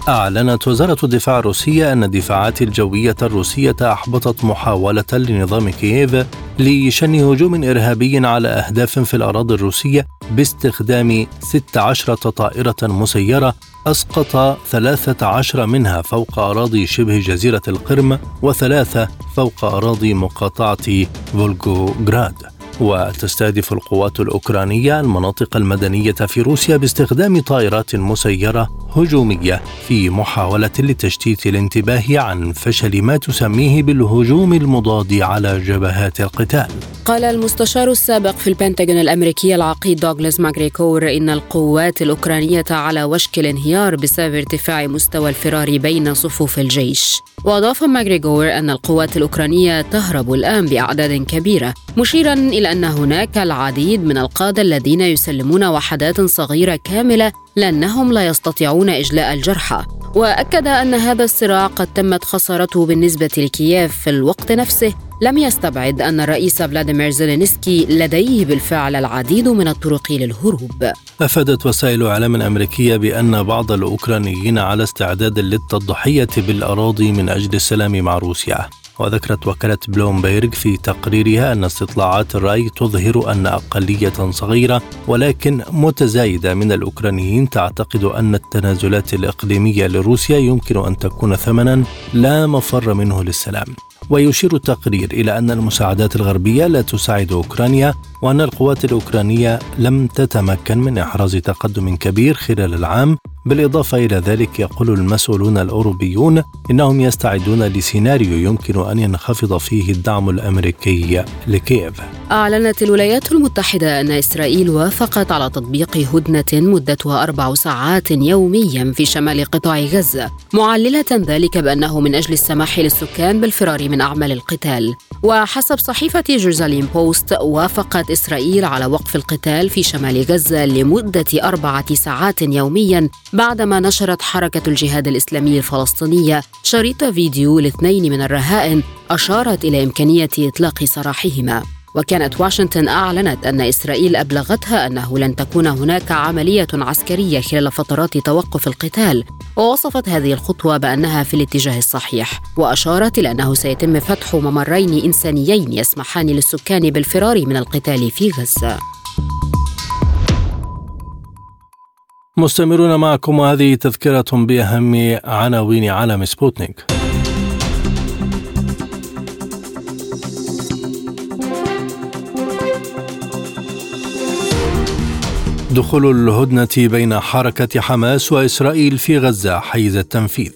أعلنت وزارة الدفاع الروسية أن الدفاعات الجوية الروسية أحبطت محاولة لنظام كييف لشن هجوم إرهابي على أهداف في الأراضي الروسية باستخدام 16 طائرة مسيرة أسقط 13 منها فوق أراضي شبه جزيرة القرم وثلاثة فوق أراضي مقاطعة فولغوغراد. وتستهدف القوات الأوكرانية المناطق المدنية في روسيا باستخدام طائرات مسيرة هجومية في محاولة لتشتيت الانتباه عن فشل ما تسميه بالهجوم المضاد على جبهات القتال. قال المستشار السابق في البنتاغون الأمريكي العقيد دوغلاس ماغريكور إن القوات الأوكرانية على وشك الانهيار بسبب ارتفاع مستوى الفرار بين صفوف الجيش. وأضاف ماغريغور أن القوات الأوكرانية تهرب الآن بأعداد كبيرة مشيرا إلى أن هناك العديد من القادة الذين يسلمون وحدات صغيرة كاملة لأنهم لا يستطيعون إجلاء الجرحى. وأكد أن هذا الصراع قد تمت خسارته بالنسبة لكييف في الوقت نفسه لم يستبعد أن الرئيس فلاديمير زيلينسكي لديه بالفعل العديد من الطرق للهروب. أفادت وسائل إعلام أمريكية بأن بعض الأوكرانيين على استعداد للتضحية بالأراضي من أجل السلام مع روسيا. وذكرت وكالة بلومبيرغ في تقريرها أن استطلاعات الرأي تظهر أن أقلية صغيرة ولكن متزايدة من الأوكرانيين تعتقد أن التنازلات الإقليمية لروسيا يمكن أن تكون ثمنا لا مفر منه للسلام. ويشير التقرير إلى أن المساعدات الغربية لا تساعد أوكرانيا وأن القوات الأوكرانية لم تتمكن من إحراز تقدم كبير خلال العام بالإضافة إلى ذلك يقول المسؤولون الأوروبيون إنهم يستعدون لسيناريو يمكن أن ينخفض فيه الدعم الأمريكي لكييف. أعلنت الولايات المتحدة أن إسرائيل وافقت على تطبيق هدنة مدتها أربع ساعات يوميا في شمال قطاع غزة معللة ذلك بأنه من أجل السماح للسكان بالفرار من أعمال القتال. وحسب صحيفة جيروزاليم بوست وافقت إسرائيل على وقف القتال في شمال غزة لمدة أربعة ساعات يوميا بعدما نشرت حركة الجهاد الإسلامي الفلسطينية شريط فيديو لاثنين من الرهائن أشارت إلى إمكانية إطلاق سراحهما. وكانت واشنطن أعلنت أن إسرائيل أبلغتها أنه لن تكون هناك عملية عسكرية خلال فترات توقف القتال. ووصفت هذه الخطوة بأنها في الاتجاه الصحيح وأشارت إلى أنه سيتم فتح ممرين إنسانيين يسمحان للسكان بالفرار من القتال في غزة. مستمرون معكم. وهذه تذكرة بأهم عناوين عالم سبوتنيك. دخول الهدنة بين حركة حماس وإسرائيل في غزة حيز التنفيذ.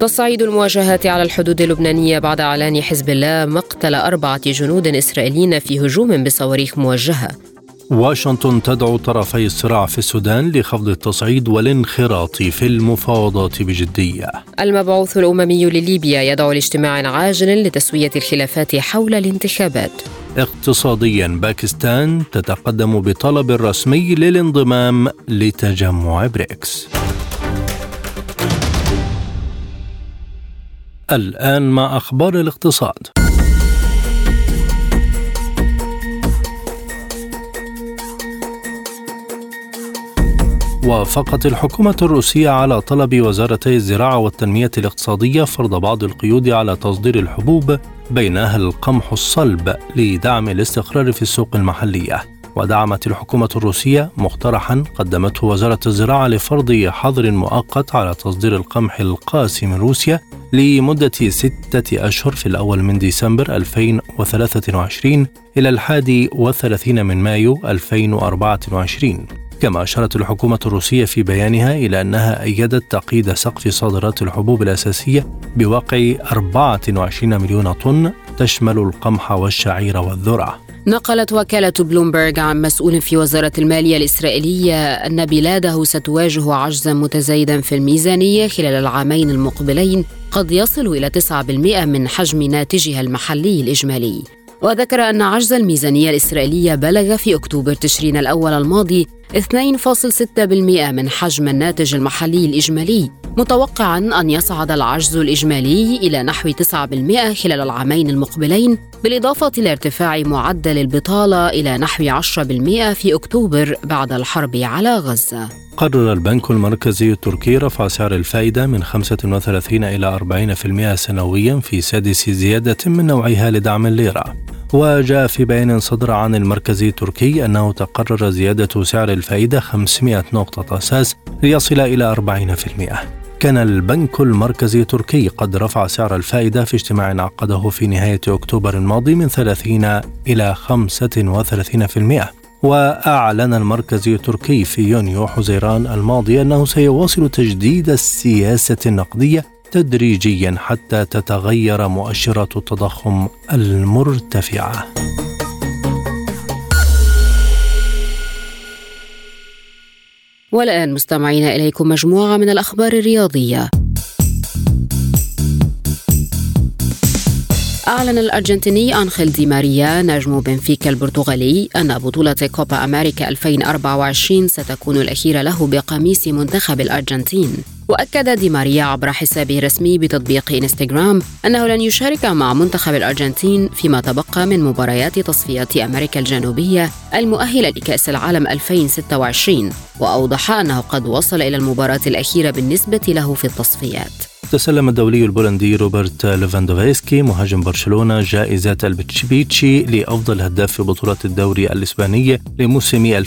تصعيد المواجهات على الحدود اللبنانية بعد إعلان حزب الله مقتل أربعة جنود إسرائيليين في هجوم بصواريخ موجهة. واشنطن تدعو طرفي الصراع في السودان لخفض التصعيد والانخراط في المفاوضات بجدية. المبعوث الأممي لليبيا يدعو لاجتماع عاجل لتسوية الخلافات حول الانتخابات. اقتصاديا باكستان تتقدم بطلب رسمي للانضمام لتجمع بريكس. الآن مع أخبار الاقتصاد. وافقت الحكومة الروسية على طلب وزارتي الزراعة والتنمية الاقتصادية فرض بعض القيود على تصدير الحبوب بينها القمح الصلب لدعم الاستقرار في السوق المحلية. ودعمت الحكومة الروسية مقترحا قدمته وزارة الزراعة لفرض حظر مؤقت على تصدير القمح القاسي من روسيا لمدة ستة أشهر في الأول من ديسمبر 2023 إلى الحادي والثلاثين من مايو 2024 كما أشارت الحكومة الروسية في بيانها إلى أنها أيدت تقييد سقف صادرات الحبوب الأساسية بواقع 24 مليون طن تشمل القمح والشعير والذرة. نقلت وكالة بلومبرغ عن مسؤول في وزارة المالية الإسرائيلية أن بلاده ستواجه عجزا متزايدا في الميزانية خلال العامين المقبلين قد يصل إلى 9% من حجم ناتجها المحلي الإجمالي. وذكر أن عجز الميزانية الإسرائيلية بلغ في أكتوبر تشرين الأول الماضي 2.6% من حجم الناتج المحلي الإجمالي متوقعا أن يصعد العجز الإجمالي إلى نحو 9% خلال العامين المقبلين بالإضافة لارتفاع معدل البطالة إلى نحو 10% في أكتوبر بعد الحرب على غزة. قرر البنك المركزي التركي رفع سعر الفائدة من 35 إلى 40% سنويا في سادس زيادة من نوعها لدعم الليرة. وجاء في بيان صدر عن المركزي التركي أنه تقرر زيادة سعر الفائدة 500 نقطة أساس ليصل إلى 40%. كان البنك المركزي التركي قد رفع سعر الفائدة في اجتماع عقده في نهاية أكتوبر الماضي من 30 إلى 35%. وأعلن المركزي التركي في يونيو حزيران الماضي أنه سيواصل تجديد السياسة النقدية تدريجيا حتى تتغير مؤشرات التضخم المرتفعة. والآن مستمعين إليكم مجموعة من الأخبار الرياضية. أعلن الأرجنتيني أنخيل دي ماريا نجم بنفيكا البرتغالي أن بطولة كوبا أمريكا 2024 ستكون الأخيرة له بقميص منتخب الأرجنتين. وأكد دي ماريا عبر حسابه الرسمي بتطبيق إنستغرام أنه لن يشارك مع منتخب الأرجنتين فيما تبقى من مباريات تصفيات أمريكا الجنوبية المؤهلة لكأس العالم 2026 وأوضح أنه قد وصل إلى المباراة الأخيرة بالنسبة له في التصفيات. تسلم الدولي البولندي روبرت ليفاندوفسكي مهاجم برشلونة جائزة البتشبيتشي لأفضل هداف في بطولة الدوري الإسباني لموسم 2022-2023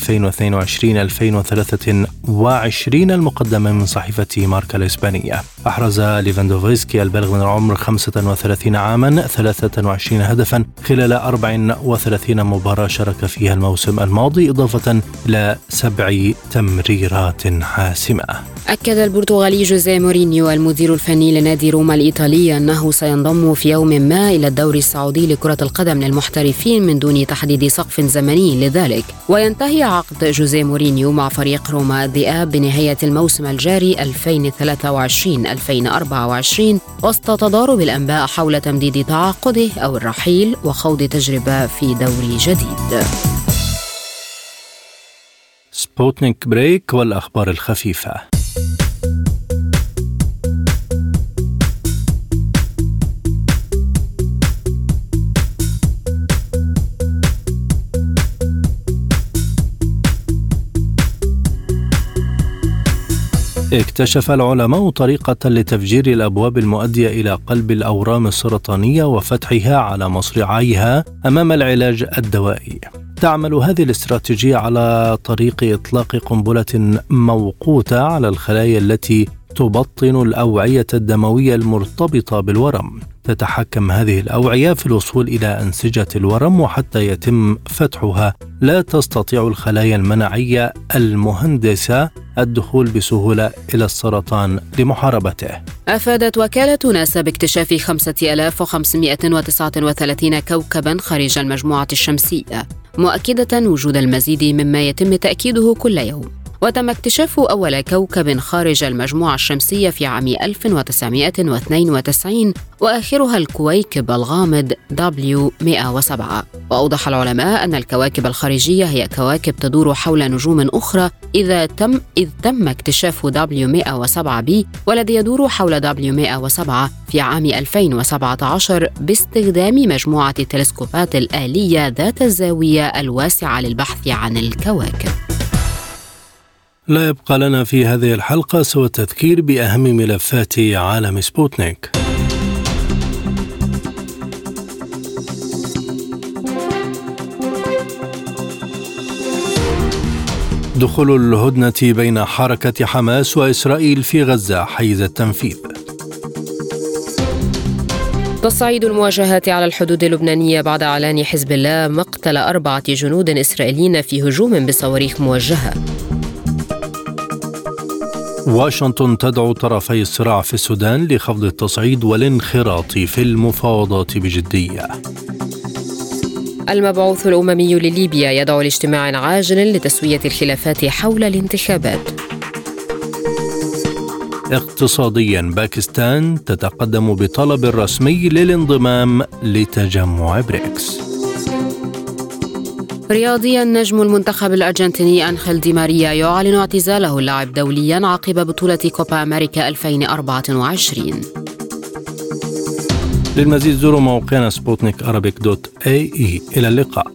المقدمة من صحيفة ماركا الإسبانية. أحرز ليفاندوفسكي البالغ من العمر 35 عاما 23 هدفا خلال 34 مباراة شارك فيها الموسم الماضي إضافة إلى سبع تمريرات حاسمة. أكد البرتغالي جوزيه مورينيو المدير الفني لنادي روما الإيطالي أنه سينضم في يوم ما إلى الدوري السعودي لكرة القدم للمحترفين من دون تحديد سقف زمني لذلك. وينتهي عقد جوزيه مورينيو مع فريق روما الذئاب بنهاية الموسم الجاري 2023-2024 وسط تضارب الأنباء حول تمديد تعاقده أو الرحيل وخوض تجربة في دوري جديد. سبوتنيك بريك والأخبار الخفيفة. اكتشف العلماء طريقة لتفجير الأبواب المؤدية إلى قلب الأورام السرطانية وفتحها على مصراعيها أمام العلاج الدوائي. تعمل هذه الاستراتيجية على طريق إطلاق قنبلة موقوتة على الخلايا التي تبطن الأوعية الدموية المرتبطة بالورم. تتحكم هذه الأوعية في الوصول إلى أنسجة الورم وحتى يتم فتحها. لا تستطيع الخلايا المناعية المهندسة الدخول بسهولة إلى السرطان لمحاربته. أفادت وكالة ناسا باكتشاف 5539 كوكبا خارج المجموعة الشمسية مؤكدة وجود المزيد مما يتم تأكيده كل يوم. وتم اكتشاف أول كوكب خارج المجموعة الشمسية في عام 1992 وآخرها الكويكب الغامض W107 وأوضح العلماء أن الكواكب الخارجية هي كواكب تدور حول نجوم أخرى إذا تم إذ تم اكتشاف W107b والذي يدور حول W107 في عام 2017 باستخدام مجموعة التلسكوبات الآلية ذات الزاوية الواسعة للبحث عن الكواكب. لا يبقى لنا في هذه الحلقة سوى التذكير بأهم ملفات عالم سبوتنيك. دخول الهدنة بين حركة حماس وإسرائيل في غزة حيز التنفيذ. تصعيد المواجهات على الحدود اللبنانية بعد إعلان حزب الله مقتل أربعة جنود إسرائيليين في هجوم بصواريخ موجهة. واشنطن تدعو طرفي الصراع في السودان لخفض التصعيد والانخراط في المفاوضات بجدية. المبعوث الأممي لليبيا يدعو لاجتماع عاجل لتسوية الخلافات حول الانتخابات. اقتصاديا باكستان تتقدم بطلب رسمي للانضمام لتجمع بريكس. رياضيا نجم المنتخب الأرجنتيني أنخيل دي ماريا يعلن اعتزاله اللعب دوليا عقب بطولة كوبا أمريكا 2024 للمزيد زوروا موقعنا سبوتنيك دوت اي إلى اللقاء.